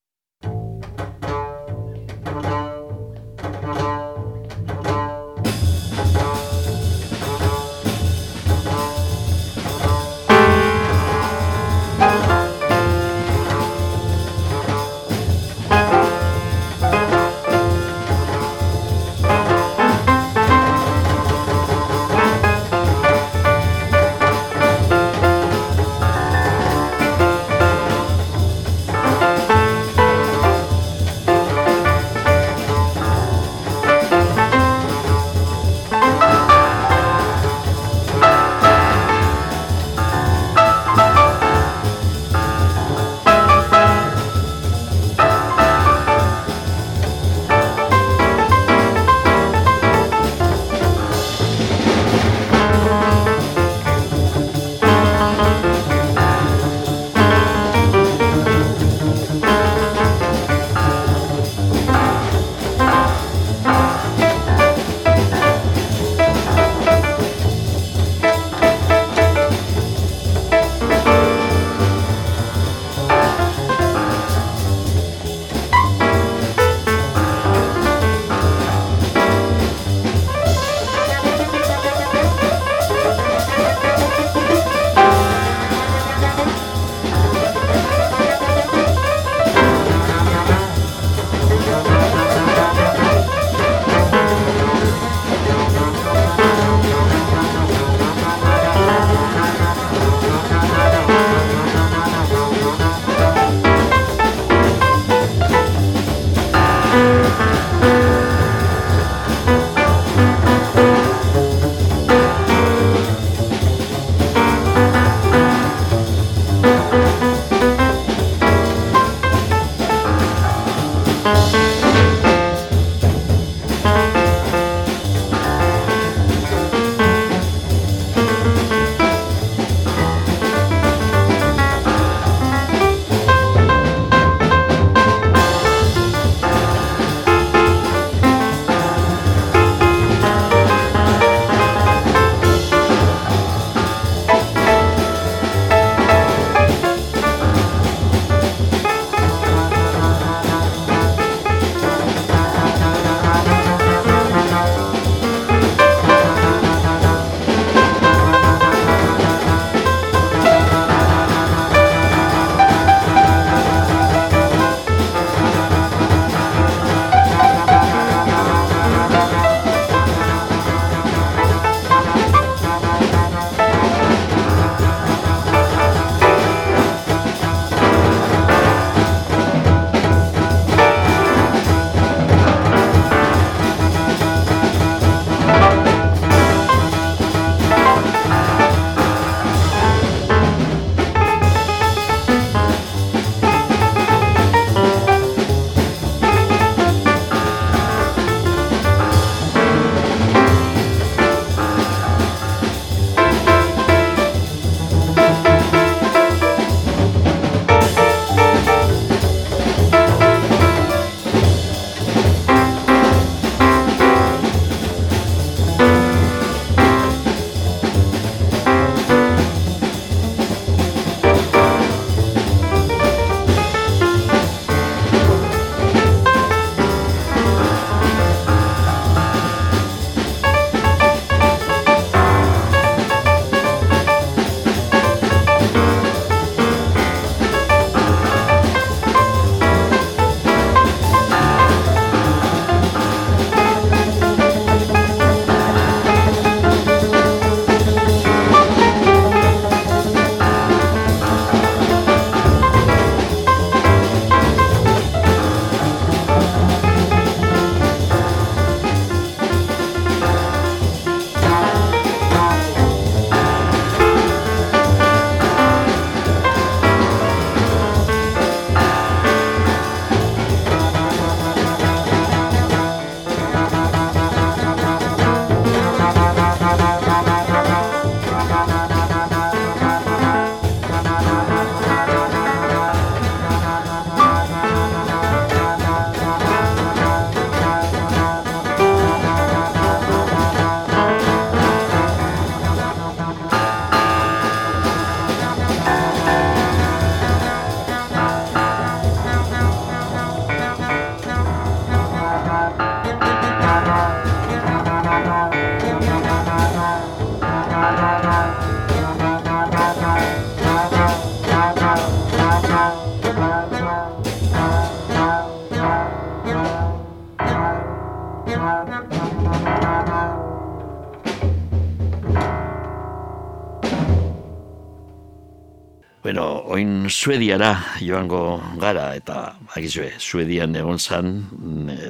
Suediara joango gara, eta agizue, Suedian egon zan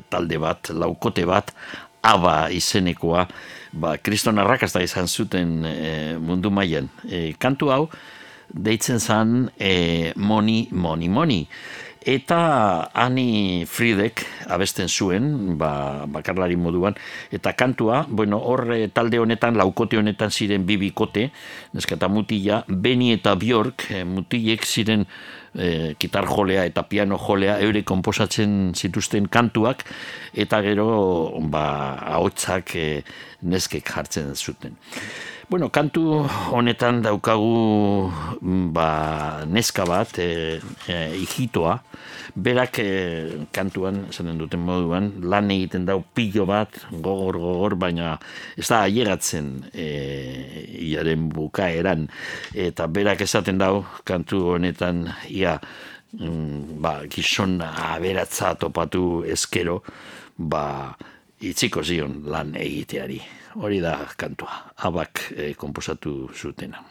talde bat, laukote bat, aba izenekoa, ba, kriston arrakasta izan zuten e, mundu mailan. E, kantu hau, deitzen zan e, Moni, Moni, Moni. Eta Ani Friedek abesten zuen, ba, bakarlari moduan, eta kantua, bueno, hor eh, talde honetan, laukote honetan ziren bibikote, neskata mutila, Beni eta Bjork, eh, mutilek ziren e, gitar jolea eta piano jolea, eure komposatzen zituzten kantuak, eta gero, ba, ahotsak e, neskek jartzen zuten. Bueno, kantu honetan daukagu mm, ba, neska bat, e, e, ijitoa, berak e, kantuan, esanen duten moduan, lan egiten dau pilo bat, gogor, gogor, baina ez da aieratzen e, iaren bukaeran, eta berak esaten dau kantu honetan, ia, mm, ba, gizon aberatza topatu eskero, ba, itziko zion lan egiteari hori da kantua, abak e, komposatu zutena.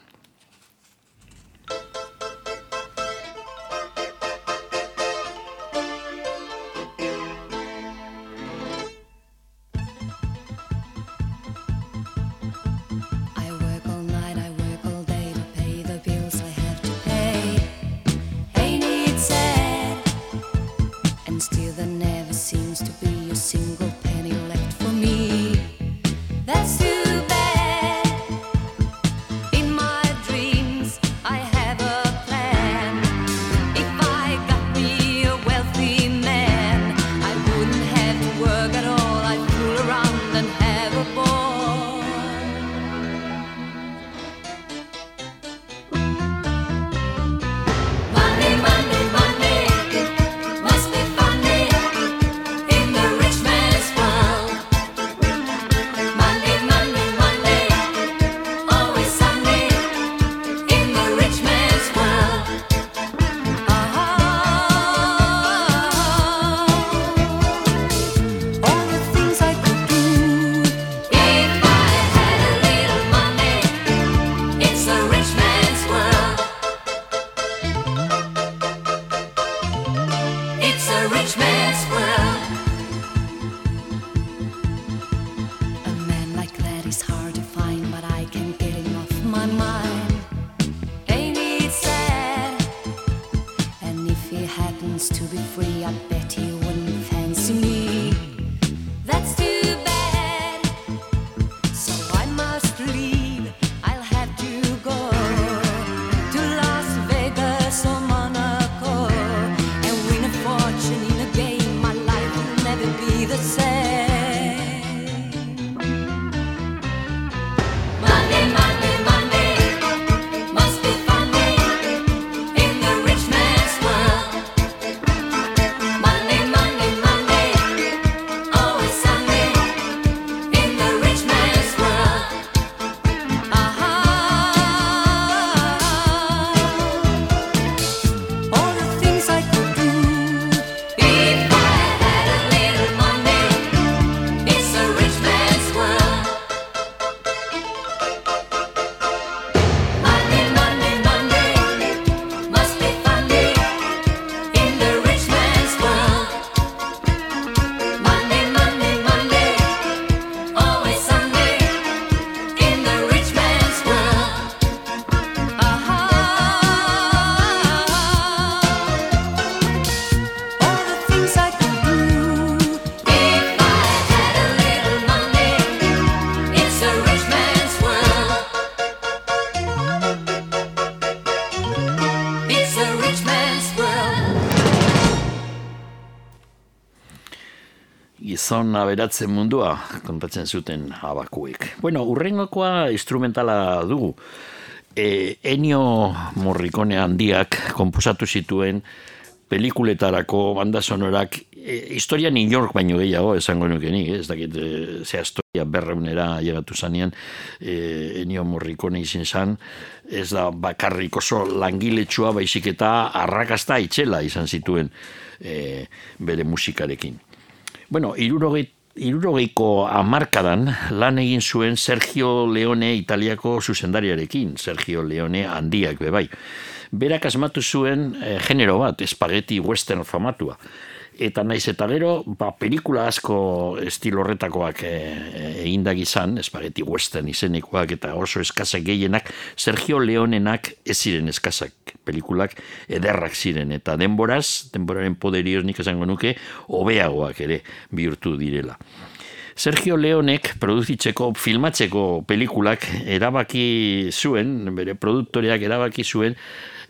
Gizon aberatzen mundua kontatzen zuten abakuek. Bueno, urrengokoa instrumentala dugu. E, Enio Morricone handiak komposatu zituen pelikuletarako banda sonorak e, historia New York baino gehiago esango nuke nik, ez dakit e, ze historia berreunera llegatu zanean e, Ennio Morricone izin zan, ez da bakarrik oso langiletsua baizik eta arrakasta itxela izan zituen e, bere musikarekin. Bueno, irurogeit irurogeiko amarkadan lan egin zuen Sergio Leone italiako zuzendariarekin, Sergio Leone handiak bebai. Berak asmatu zuen eh, genero bat, espageti western famatua. Eta naiz eta gero, ba, pelikula asko estilo horretakoak eh, egindak izan, espageti western izenekoak eta oso eskazak gehienak, Sergio Leonenak ez ziren eskazak pelikulak ederrak ziren. Eta denboraz, denboraren poderioz nik esango nuke, hobeagoak ere bihurtu direla. Sergio Leonek produzitzeko, filmatzeko pelikulak erabaki zuen, bere produktoreak erabaki zuen,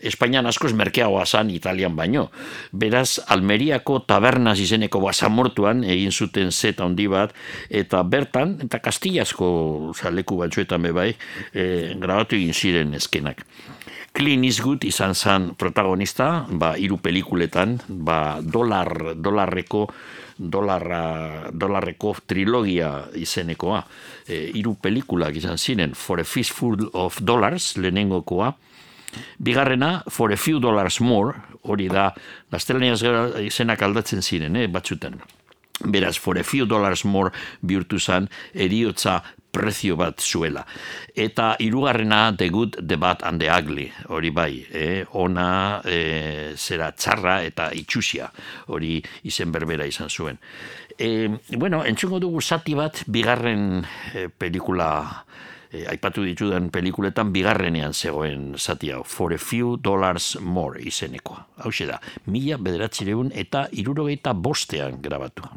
Espainian askoz merkeagoa zan Italian baino. Beraz, Almeriako tabernas izeneko basamortuan egin zuten zeta handi bat, eta bertan, eta Kastillasko leku batzuetan bebai, e, grabatu egin ziren eskenak. Clint Eastwood izan zen protagonista, ba, hiru pelikuletan, ba, dolar, dolarreko, dolarra, dolarreko trilogia izenekoa. E, hiru pelikulak izan ziren, For a Fistful of Dollars, lehenengokoa, Bigarrena, for a few dollars more, hori da, gaztelaniaz izenak aldatzen ziren, eh, batzutan. Beraz, for a few dollars more bihurtu zan, eriotza prezio bat zuela. Eta hirugarrena The Good, The Bad and The Ugly, hori bai, eh? ona eh, zera txarra eta itxusia, hori izen berbera izan zuen. E, bueno, entzungo dugu zati bat bigarren eh, pelikula e, aipatu ditudan pelikuletan bigarrenean zegoen zati hau, For a Few Dollars More izenekoa. Hau da, mila bederatzireun eta irurogeita bostean grabatu.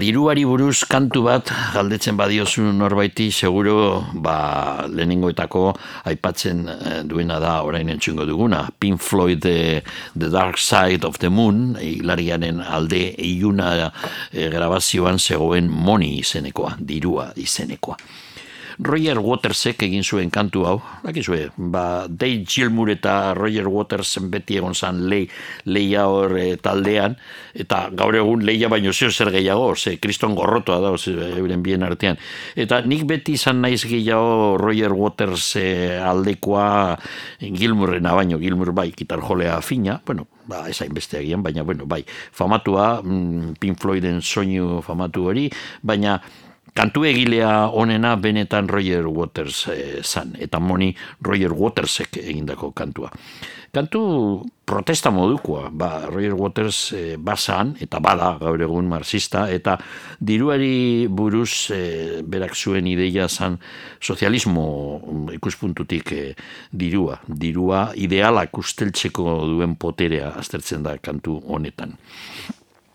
Diruari buruz kantu bat galdetzen badiozu norbaiti seguro ba, lehenengoetako aipatzen eh, duena da orain entzungo duguna. Pink Floyd The, the Dark Side of the Moon hilarianen alde iluna eh, grabazioan zegoen moni izenekoa, dirua izenekoa. Roger Watersek egin zuen kantu hau, dakizue, ba, Dave Gilmour eta Roger Watersen beti egon zan lei, leia hor eh, taldean, eta gaur egun leia baino zeo zer gehiago, ze kriston gorrotoa da, ze, euren bien artean. Eta nik beti izan naiz gehiago Roger Waters eh, aldekoa Gilmourrena baino, Gilmour bai, gitar jolea fina, bueno, ba, ezain beste baina, bueno, bai, famatua, mm, Pink Floyden soinu famatu hori, baina kantu egilea onena benetan Roger Waters e, zan, eta moni Roger Watersek egindako kantua. Kantu protesta modukoa, ba, Roger Waters e, bazan, eta bada gaur egun marxista, eta diruari buruz e, berak zuen ideia zan sozialismo mm, ikuspuntutik e, dirua. Dirua idealak usteltzeko duen poterea aztertzen da kantu honetan.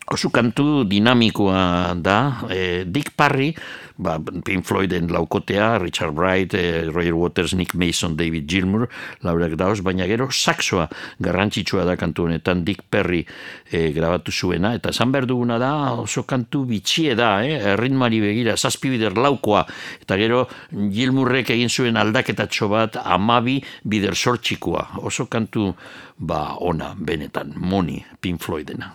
Oso kantu dinamikoa da, e, Dick Parry, ba, Pink Floyden laukotea, Richard Bright, e, Roger Waters, Nick Mason, David Gilmour, laurak dauz, baina gero saxoa garrantzitsua da kantu honetan, Dick Perry e, grabatu zuena, eta esan behar duguna da, oso kantu bitxie da, eh? ritmari begira, zazpi bider laukoa, eta gero Gilmourrek egin zuen aldaketatxo bat, amabi bider sortxikoa, oso kantu ba, ona, benetan, moni, Pink Floydena.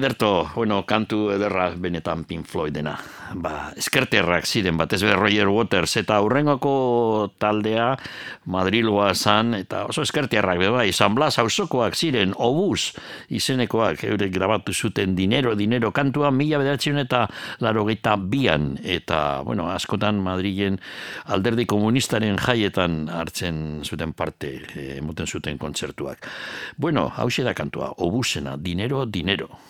ederto, bueno, kantu ederra benetan Pink Floydena. Ba, eskerterrak ziren batez be Roger Waters eta aurrengoko taldea Madrilgoa zan eta oso eskerterrak be bai, San Blas auzokoak ziren Obus izenekoak eurek grabatu zuten dinero dinero kantua mila bederatzen eta larogeita bian eta bueno, askotan Madrilen alderdi komunistaren jaietan hartzen zuten parte eh, emoten zuten kontzertuak. Bueno, hau da kantua, Obusena, dinero, dinero.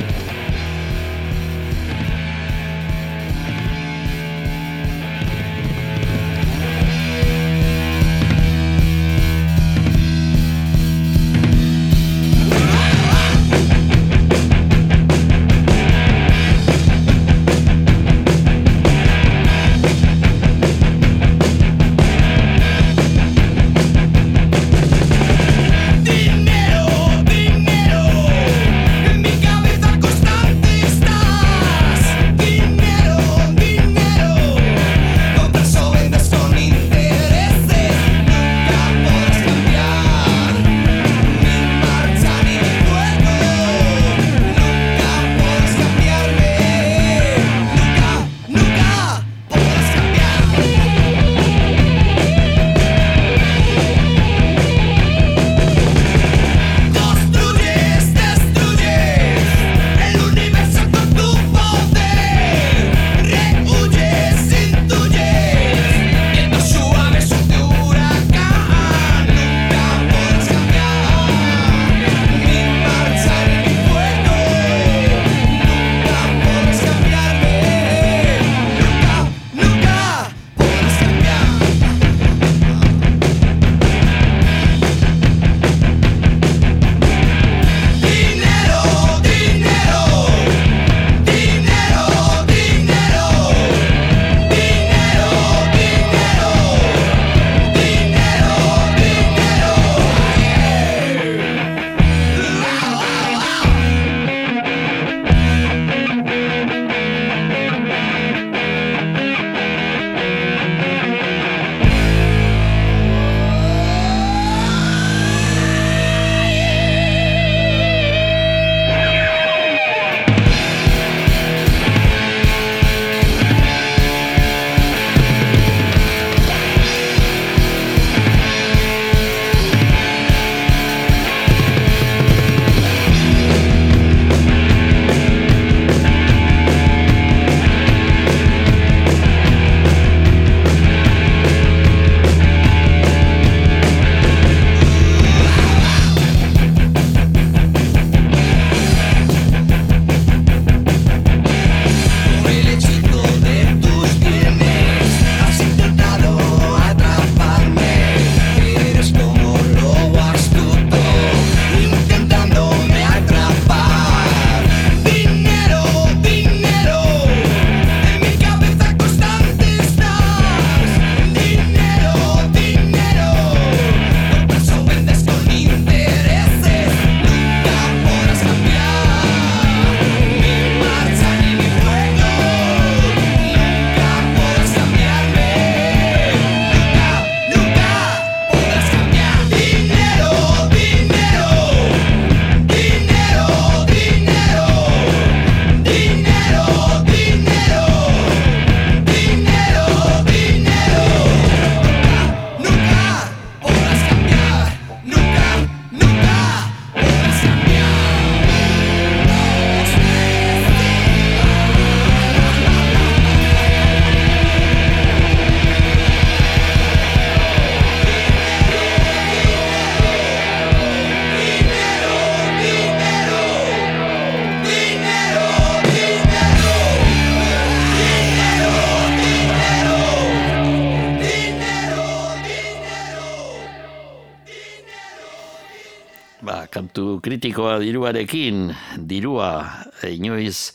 dirua diruarekin, dirua inoiz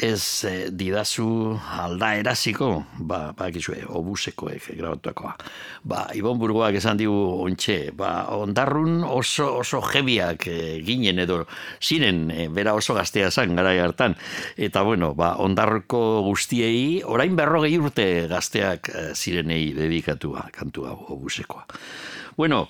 ez e, didazu alda eraziko, ba, ba gizue, obusekoek grabatuakoa. Ba, Ibon Burgoak esan digu ontxe, ba, ondarrun oso, oso jebiak e, eh, ginen edo ziren, e, bera oso gaztea zan gara hartan. Eta bueno, ba, ondarroko guztiei, orain berrogei urte gazteak e, zirenei dedikatua kantua obusekoa. Bueno,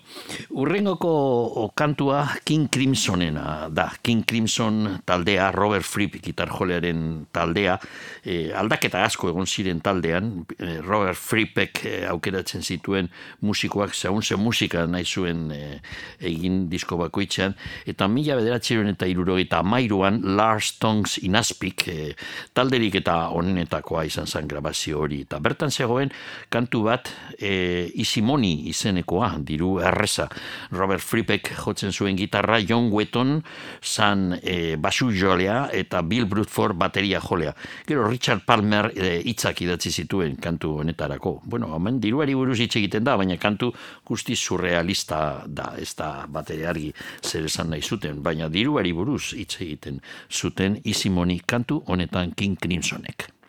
urrengoko kantua King Crimsonena da. King Crimson taldea, Robert Fripp gitarjolearen taldea, e, aldaketa asko egon ziren taldean, e, Robert Frippek e, aukeratzen zituen musikoak, zaun ze musika nahi zuen e, egin disko bakoitzean, eta mila bederatzeron eta irurogeita amairuan Lars Tongs inazpik e, talderik eta onenetakoa izan zen grabazio hori. Eta bertan zegoen kantu bat e, Isimoni izenekoa, diru erreza. Robert Frippek jotzen zuen gitarra, John Wetton zan e, basu jolea eta Bill Brutford bateria jolea. Gero Richard Palmer e, hitzak idatzi zituen kantu honetarako. Bueno, hemen diruari buruz hitz egiten da, baina kantu guzti surrealista da, ez da bateria argi zer esan nahi zuten, baina diruari buruz hitz egiten zuten Isimoni kantu honetan King Crimsonek.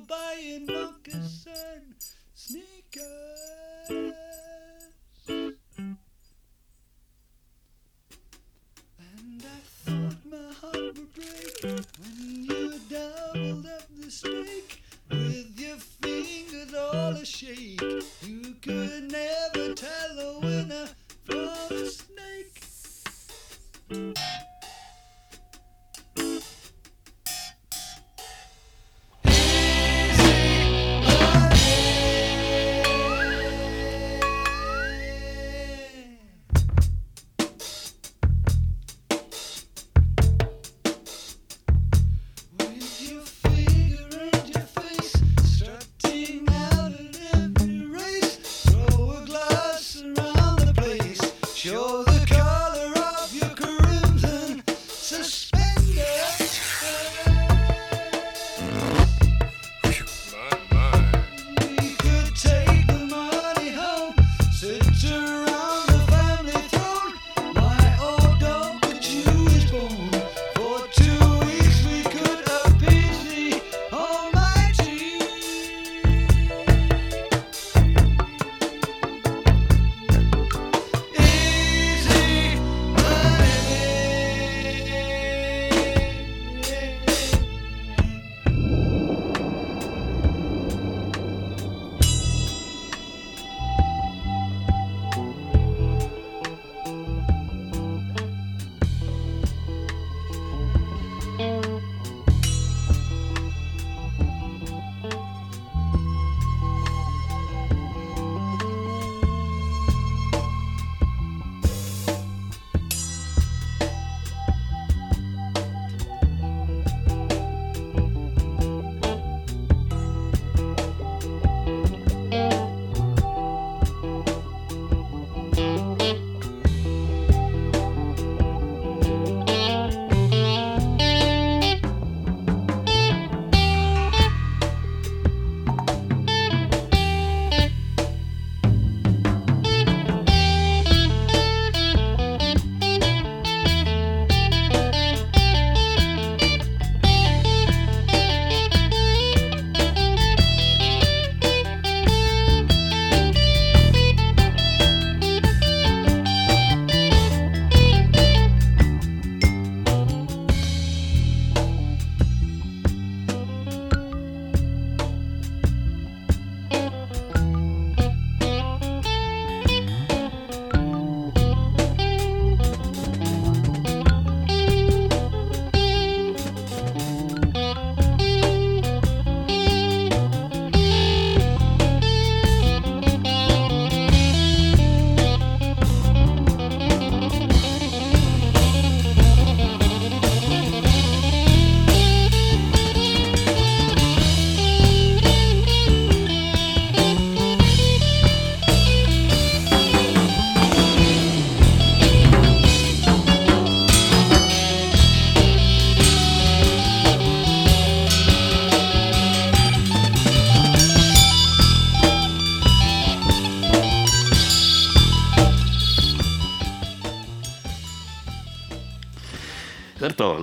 By in moccasin sneakers. And I thought my heart would break when you doubled up the steak with your fingers all a shake. You could never tell a winner from a snake.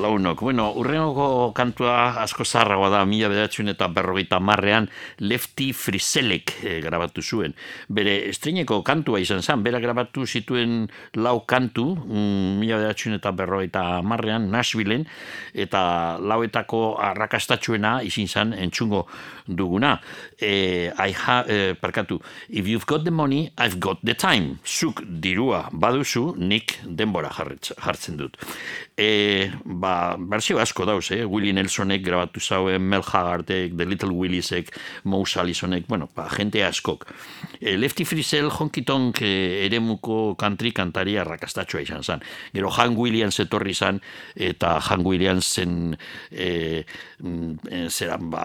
Launok. Bueno, urrengo kantua asko zarragoa da, mila bederatzen eta berrogeita marrean Lefty Friselek eh, grabatu zuen. Bere estreineko kantua izan zen, bera grabatu zituen lau kantu, mm, mila bederatzen eta berrogeita marrean, Nashvilleen, eta lauetako arrakastatxuena izin zen entzungo duguna. E, I ha, e, parkatu, if you've got the money, I've got the time. Zuk dirua baduzu, nik denbora jartzen dut. E, ba, berzio asko dauz, eh? Willie Nelsonek grabatu zauen, Mel Haggardek, The Little Willisek, Mouse Allisonek, bueno, ba, jente askok. E, Lefty Frizzell honkitonk e, eremuko country kantari arrakastatxoa izan zen. Gero Han Williams etorri zen, eta Han Williamsen e, mm, e, zeran ba,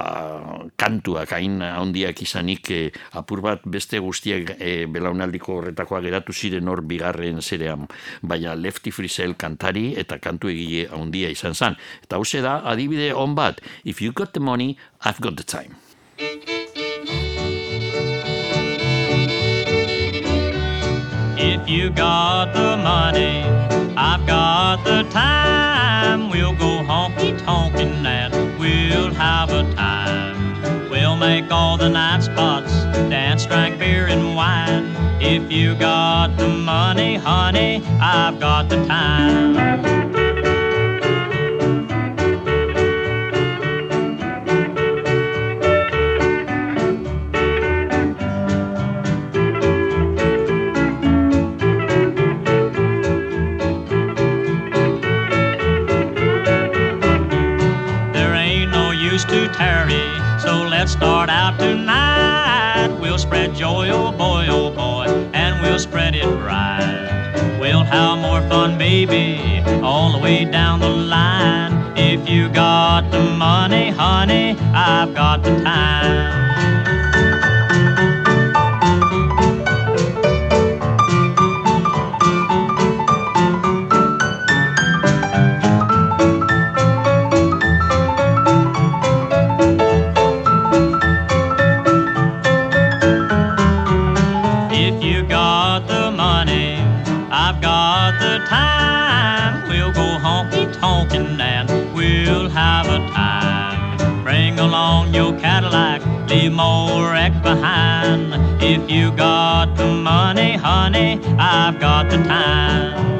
kantuak hain handiak izanik e, apur bat beste guztiak e, belaunaldiko horretakoa geratu ziren hor bigarren zerean, baina Lefty Frizzell kantari eta kantu egile handia izan zen. Eta hause da, adibide on bat, if you got the money, I've got the time. If you got the money, I've got the time. We'll go honky tonkin' and we'll have a time. We'll make all the night spots, dance, drink beer and wine. If you got the money, honey, I've got the time. Start out tonight. We'll spread joy, oh boy, oh boy, and we'll spread it right. We'll have more fun, baby, all the way down the line. If you got the money, honey, I've got the time. Tonkin' and we'll have a time. Bring along your Cadillac, leave more wreck behind. If you got the money, honey, I've got the time.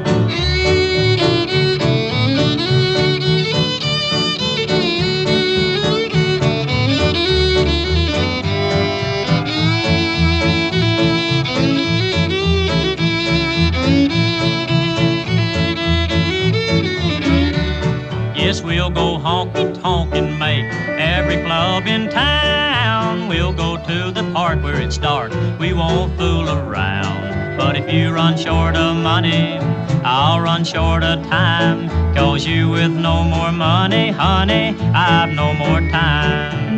Every club in town. We'll go to the park where it's dark. We won't fool around. But if you run short of money, I'll run short of time. Cause you with no more money, honey, I've no more time.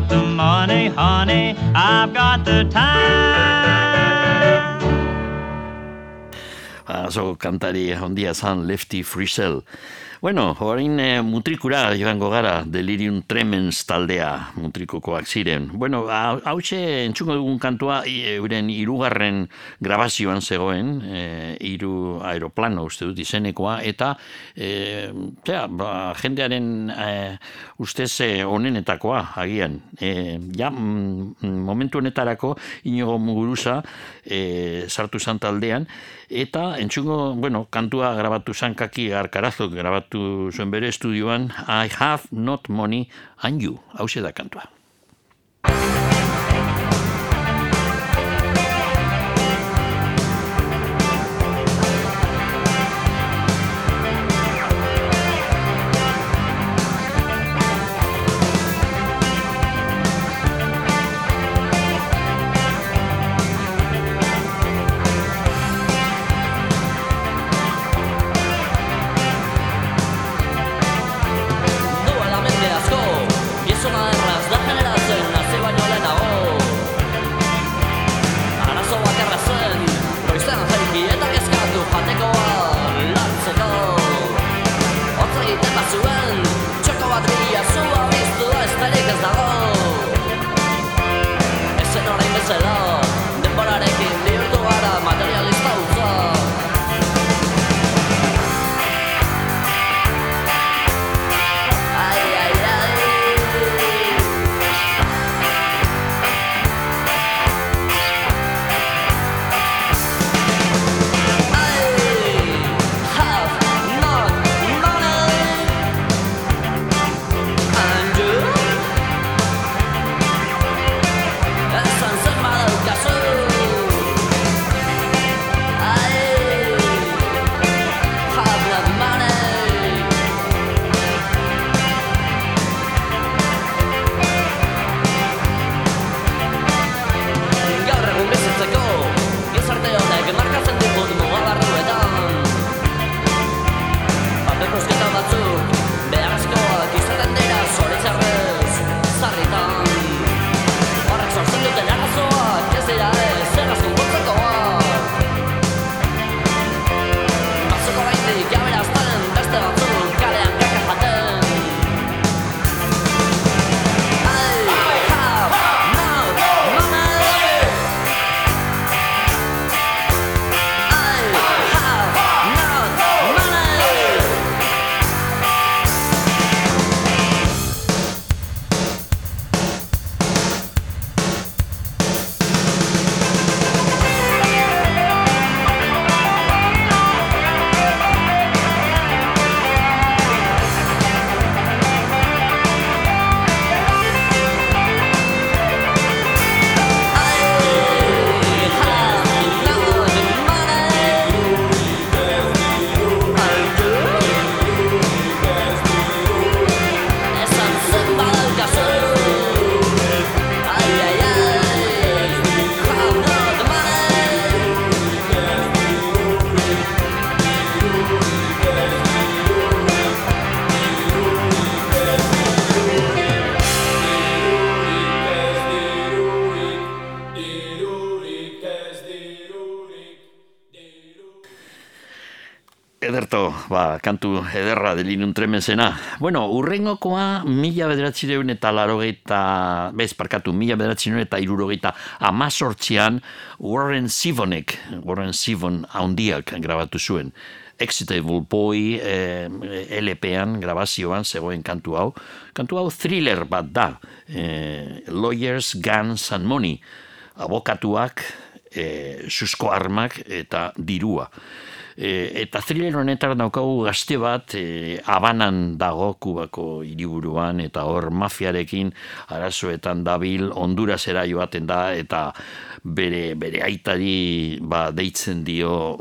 Got the money, honey, I've got the time. Ah, Azo kantari handia zan er Lefty Frizzell. Bueno, horain e, mutrikura joango gara, Delirium Tremens taldea mutrikokoak ziren. Bueno, hau- hautxe entzuko dugun kantua euren hirugarren grabazioan zegoen, e, hiru aeroplano uste dut izenekoa, eta e, zera, ba, jendearen e, ustez e, onenetakoa agian. E, ja, mm, momentu honetarako inigo muguruza e, sartu zan taldean, eta entzungo, bueno, kantua grabatu zan kaki arkarazok grabatu zuen bere estudioan I have not money and you, hau da kantua. Kantu ederra delinun tremezena. Bueno, urrengokoa mila bederatzireun eta larogeita, bez, parkatu, mila bederatzireun eta irurogeita amazortzian Warren Sivonek, Warren Sivon haundiak grabatu zuen. Excitable Boy eh, LP-an, grabazioan, zegoen kantu hau. Kantu hau thriller bat da. Eh, Lawyers, Guns and Money. Abokatuak, eh, susko armak eta dirua. E, eta thriller honetan daukagu gazte bat e, abanan dago kubako hiriburuan eta hor mafiarekin arazoetan dabil Hondurasera joaten da eta bere, bere aitari ba, deitzen dio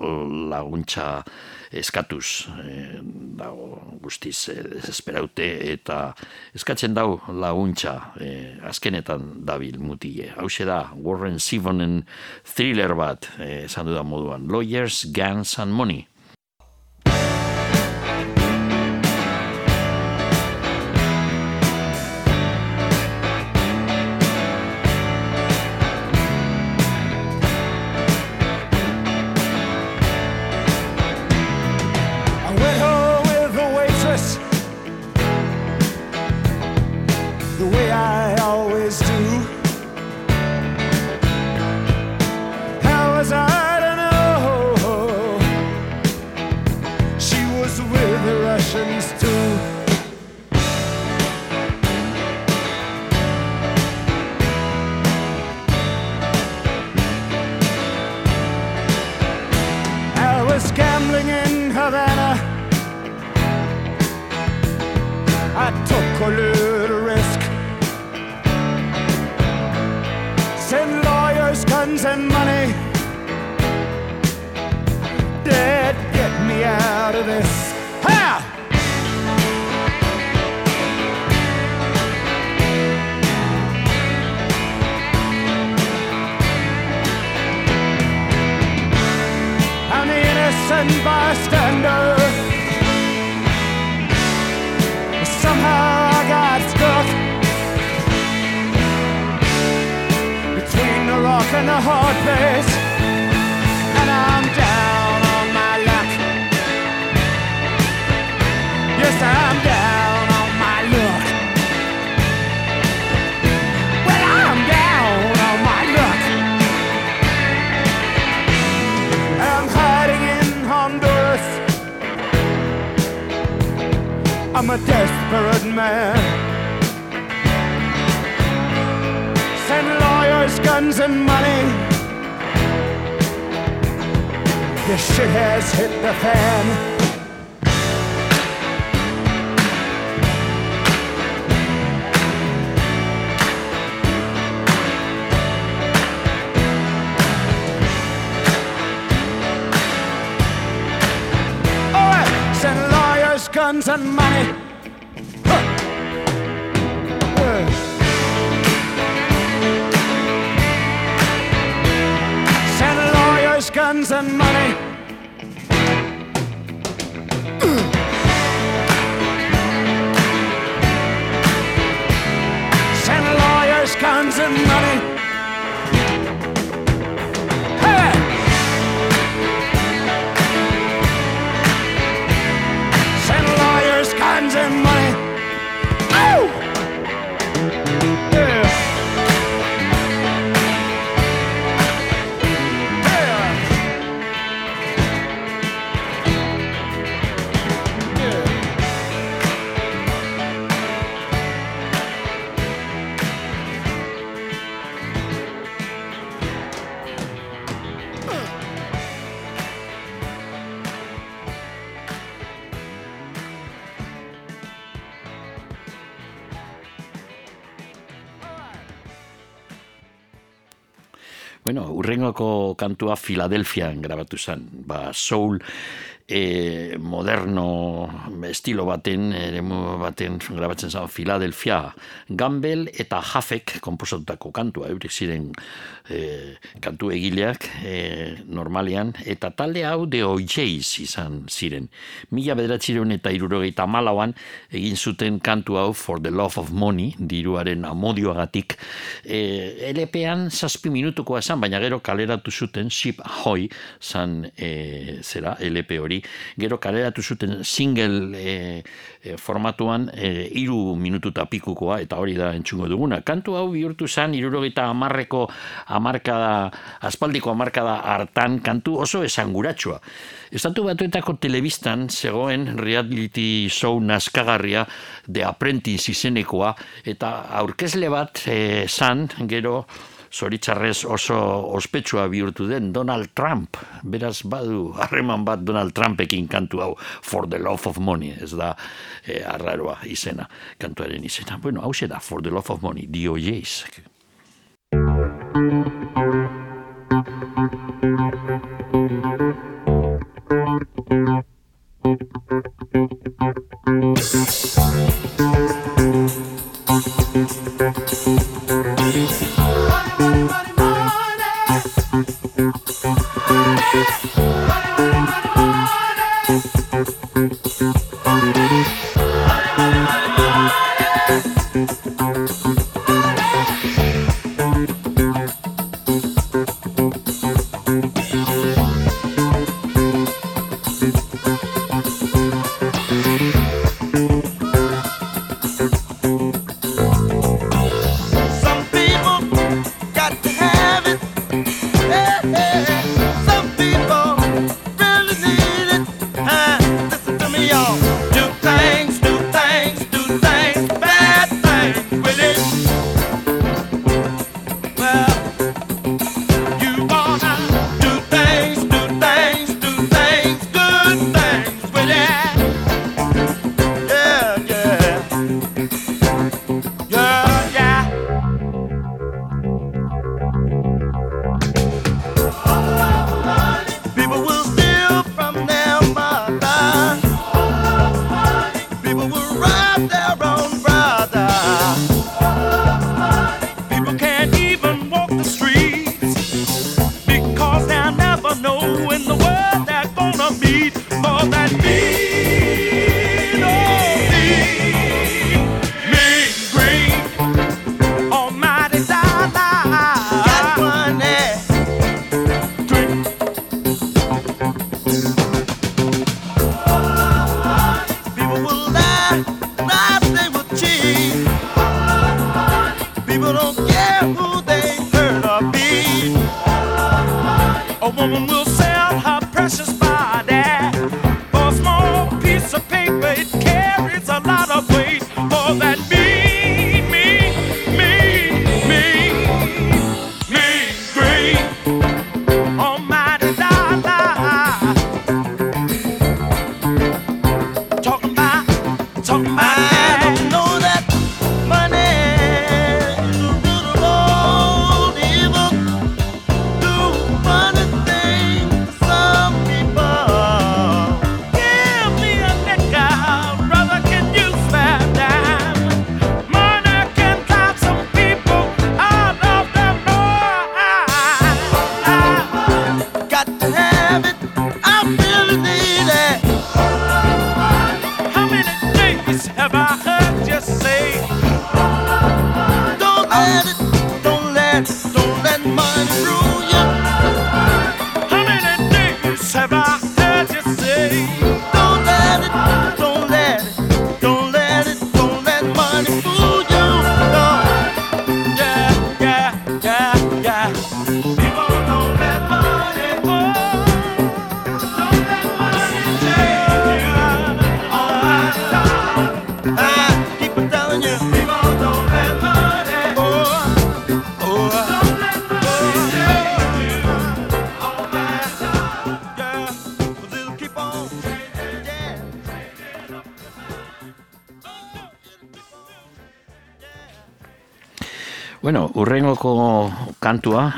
laguntza eskatuz e, dago guztiz e, desesperaute eta eskatzen dau laguntza e, azkenetan dabil mutile. Hau da Warren Sivonen thriller bat esan dudan moduan. Lawyers, Guns and Money. Innocent bystander. Somehow I got stuck between the rock and the hard place, man. Send lawyers, guns, and money. This shit has hit the fan. Guns, and money. Send lawyers, guns, and money. Urrengoko kantua Filadelfian grabatu zen. Ba, soul e, moderno estilo baten, eremu baten grabatzen zen Filadelfia. Gambel eta Jafek komposatutako kantua, eurek ziren e, kantu egileak e, normalean, eta talde hau de OJs izan ziren. Mila bederatzireun eta irurogeita malauan egin zuten kantu hau For the Love of Money, diruaren amodioagatik. E, LP-an zazpi minutukoa zan, baina gero kaleratu zuten Ship Ahoy zan e, zera LP hori. Gero kaleratu zuten single e, e, formatuan e, iru minututa pikukoa, eta hori da entzungo duguna. Kantu hau bihurtu zan, irurogeita amarreko amarkada, aspaldiko amarkada hartan, kantu oso esanguratsua. Estatu batuetako telebistan zegoen reality show naskagarria de Apprentice izenekoa, eta aurkezle bat e, zan, gero zoritzarrez oso ospetsua bihurtu den Donald Trump. Beraz badu harreman bat Donald Trumpekin kantu hau For the Love of Money, ez da e, arraroa izena, kantuaren izena. Bueno, hau da For the Love of Money, DOJs. Some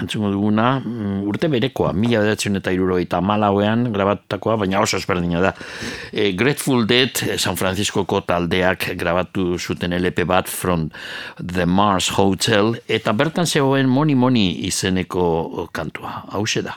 entzungo duguna, mm, urte berekoa, mila bederatzen eta irurogeita malauean grabatutakoa, baina oso ezberdina da. E, Grateful Dead, eh, San Franciscoko taldeak grabatu zuten LP bat from The Mars Hotel, eta bertan zegoen Moni Moni izeneko kantua. Hau da.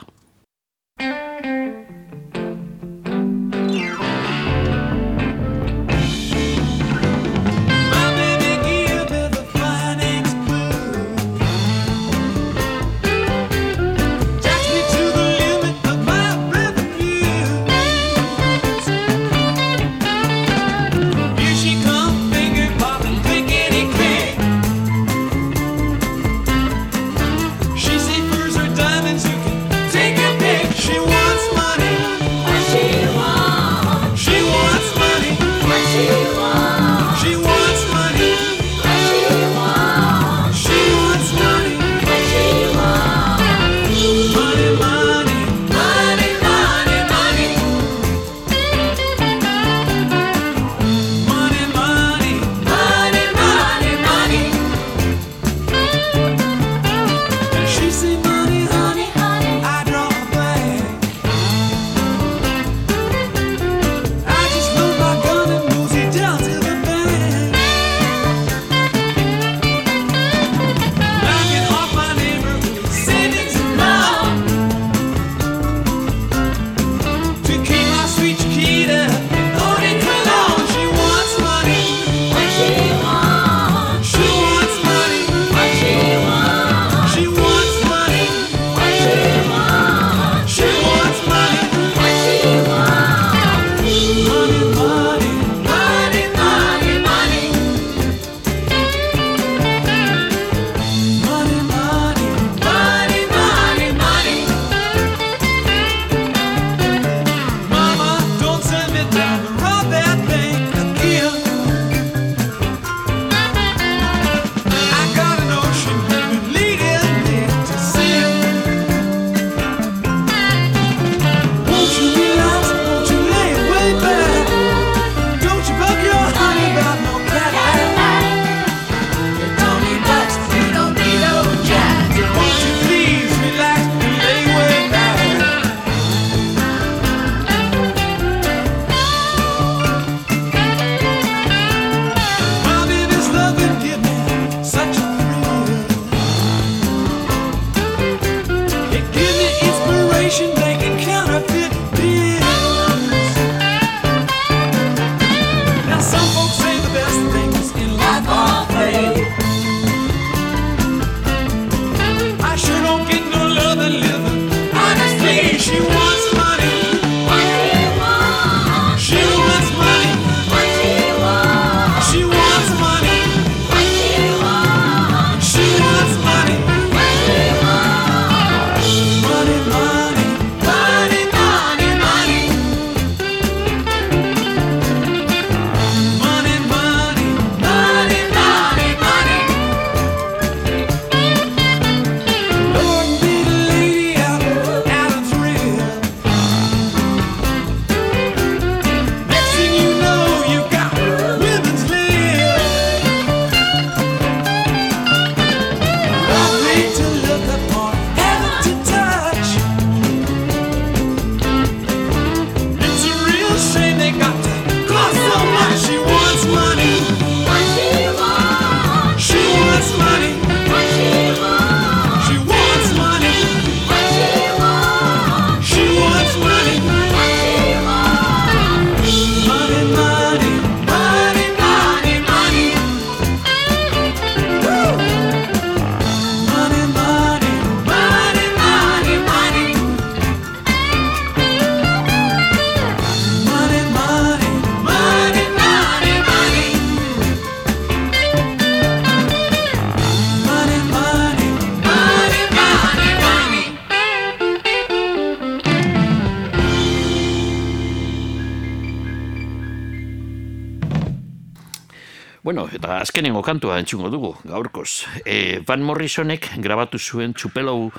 azkenengo kantua entzungo dugu, gaur Rainbows. E, eh, Van Morrisonek grabatu zuen txupelo,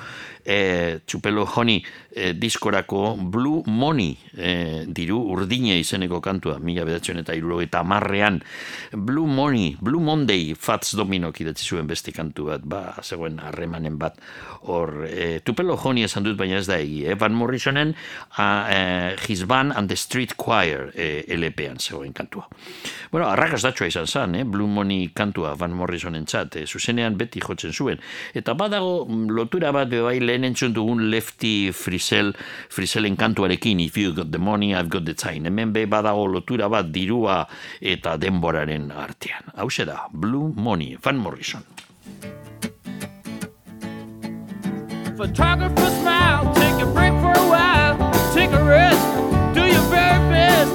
e, eh, txupelo honi e, eh, diskorako Blue Money e, diru urdine izeneko kantua, mila bedatzen eta iruro eta marrean. Blue Money, Blue Monday, Fats Dominok kidatzi zuen beste kantu bat, ba, zegoen harremanen bat. Hor, e, tupelo honi esan dut, baina ez da egi. E, Van Morrisonen a, e, His Band and the Street Choir e, LP-an zegoen kantua. Bueno, arrakas datxoa izan zen, eh? Blue Money kantua Van Morrisonen txat, eh? zuzenean beti jotzen zuen. Eta badago mm, lotura bat bai lehen entzun dugun Lefty Frizel, Frizelen kantuarekin, if you got the money, I've got the time. Hemen be badago lotura bat dirua eta denboraren artean. Hau da, Blue Money, Van Morrison. Photographer smile, take a break for a while, take a rest, do your very best,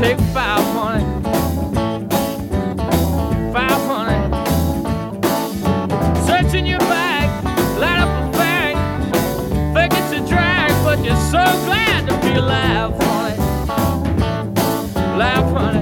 take five money. glad to be alive, honey. Laugh, honey.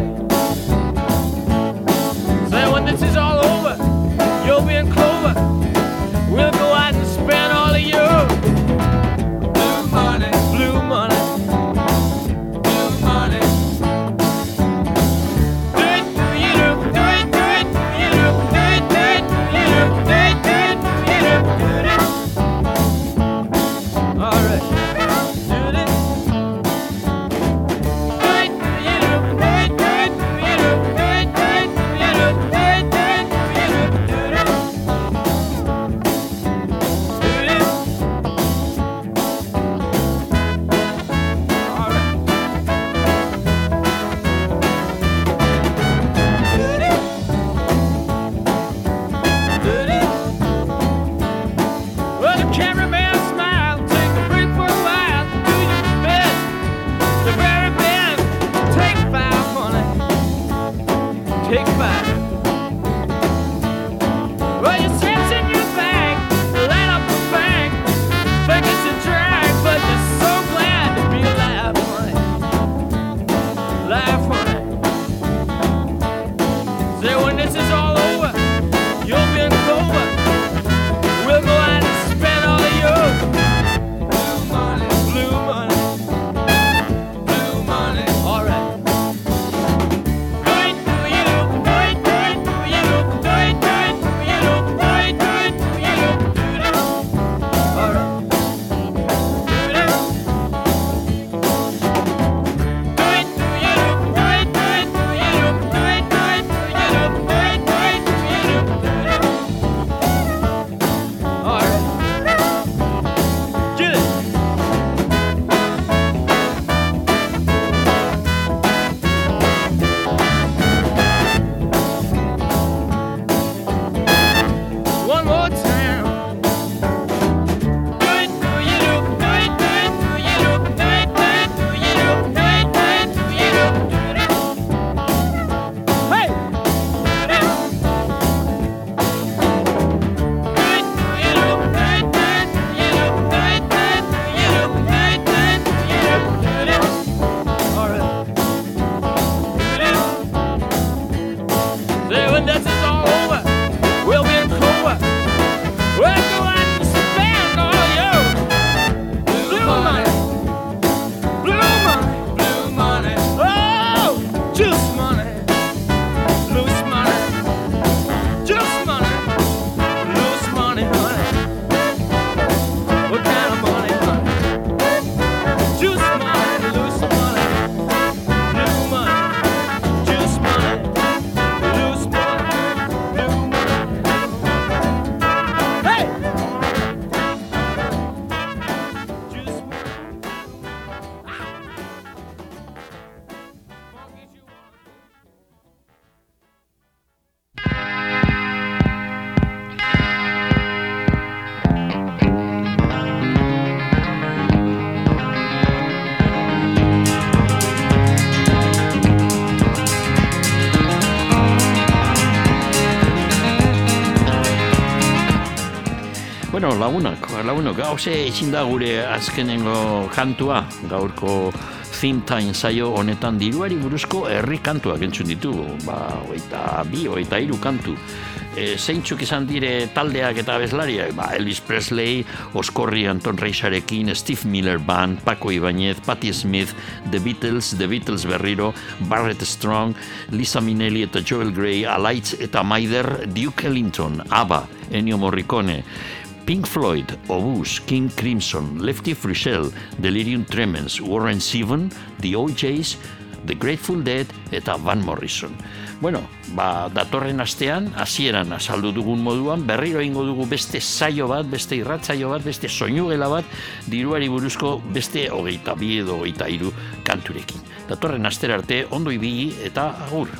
lagunak, lagunok, hause ezin da gure azkenengo kantua, gaurko theme time zaio honetan diruari buruzko herri kantuak entzun ditugu, ba, oita bi, oita iru kantu. E, zeintzuk izan dire taldeak eta bezlariak, ba, Elvis Presley, Oskorri Anton Reisarekin, Steve Miller Band, Paco Ibanez, Patti Smith, The Beatles, The Beatles berriro, Barrett Strong, Lisa Minelli eta Joel Grey, Alaitz eta Maider, Duke Ellington, ABBA, Ennio Morricone, Pink Floyd, Obus, King Crimson, Lefty Frizzell, Delirium Tremens, Warren Zevon, The OJs, The Grateful Dead eta Van Morrison. Bueno, ba, datorren astean, hasieran azaldu dugun moduan, berriro egingo dugu beste saio bat, beste irratzaio bat, beste soinugela bat, diruari buruzko beste hogeita bi edo hogeita hiru kanturekin. Datorren astera arte, ondo ibili eta agur.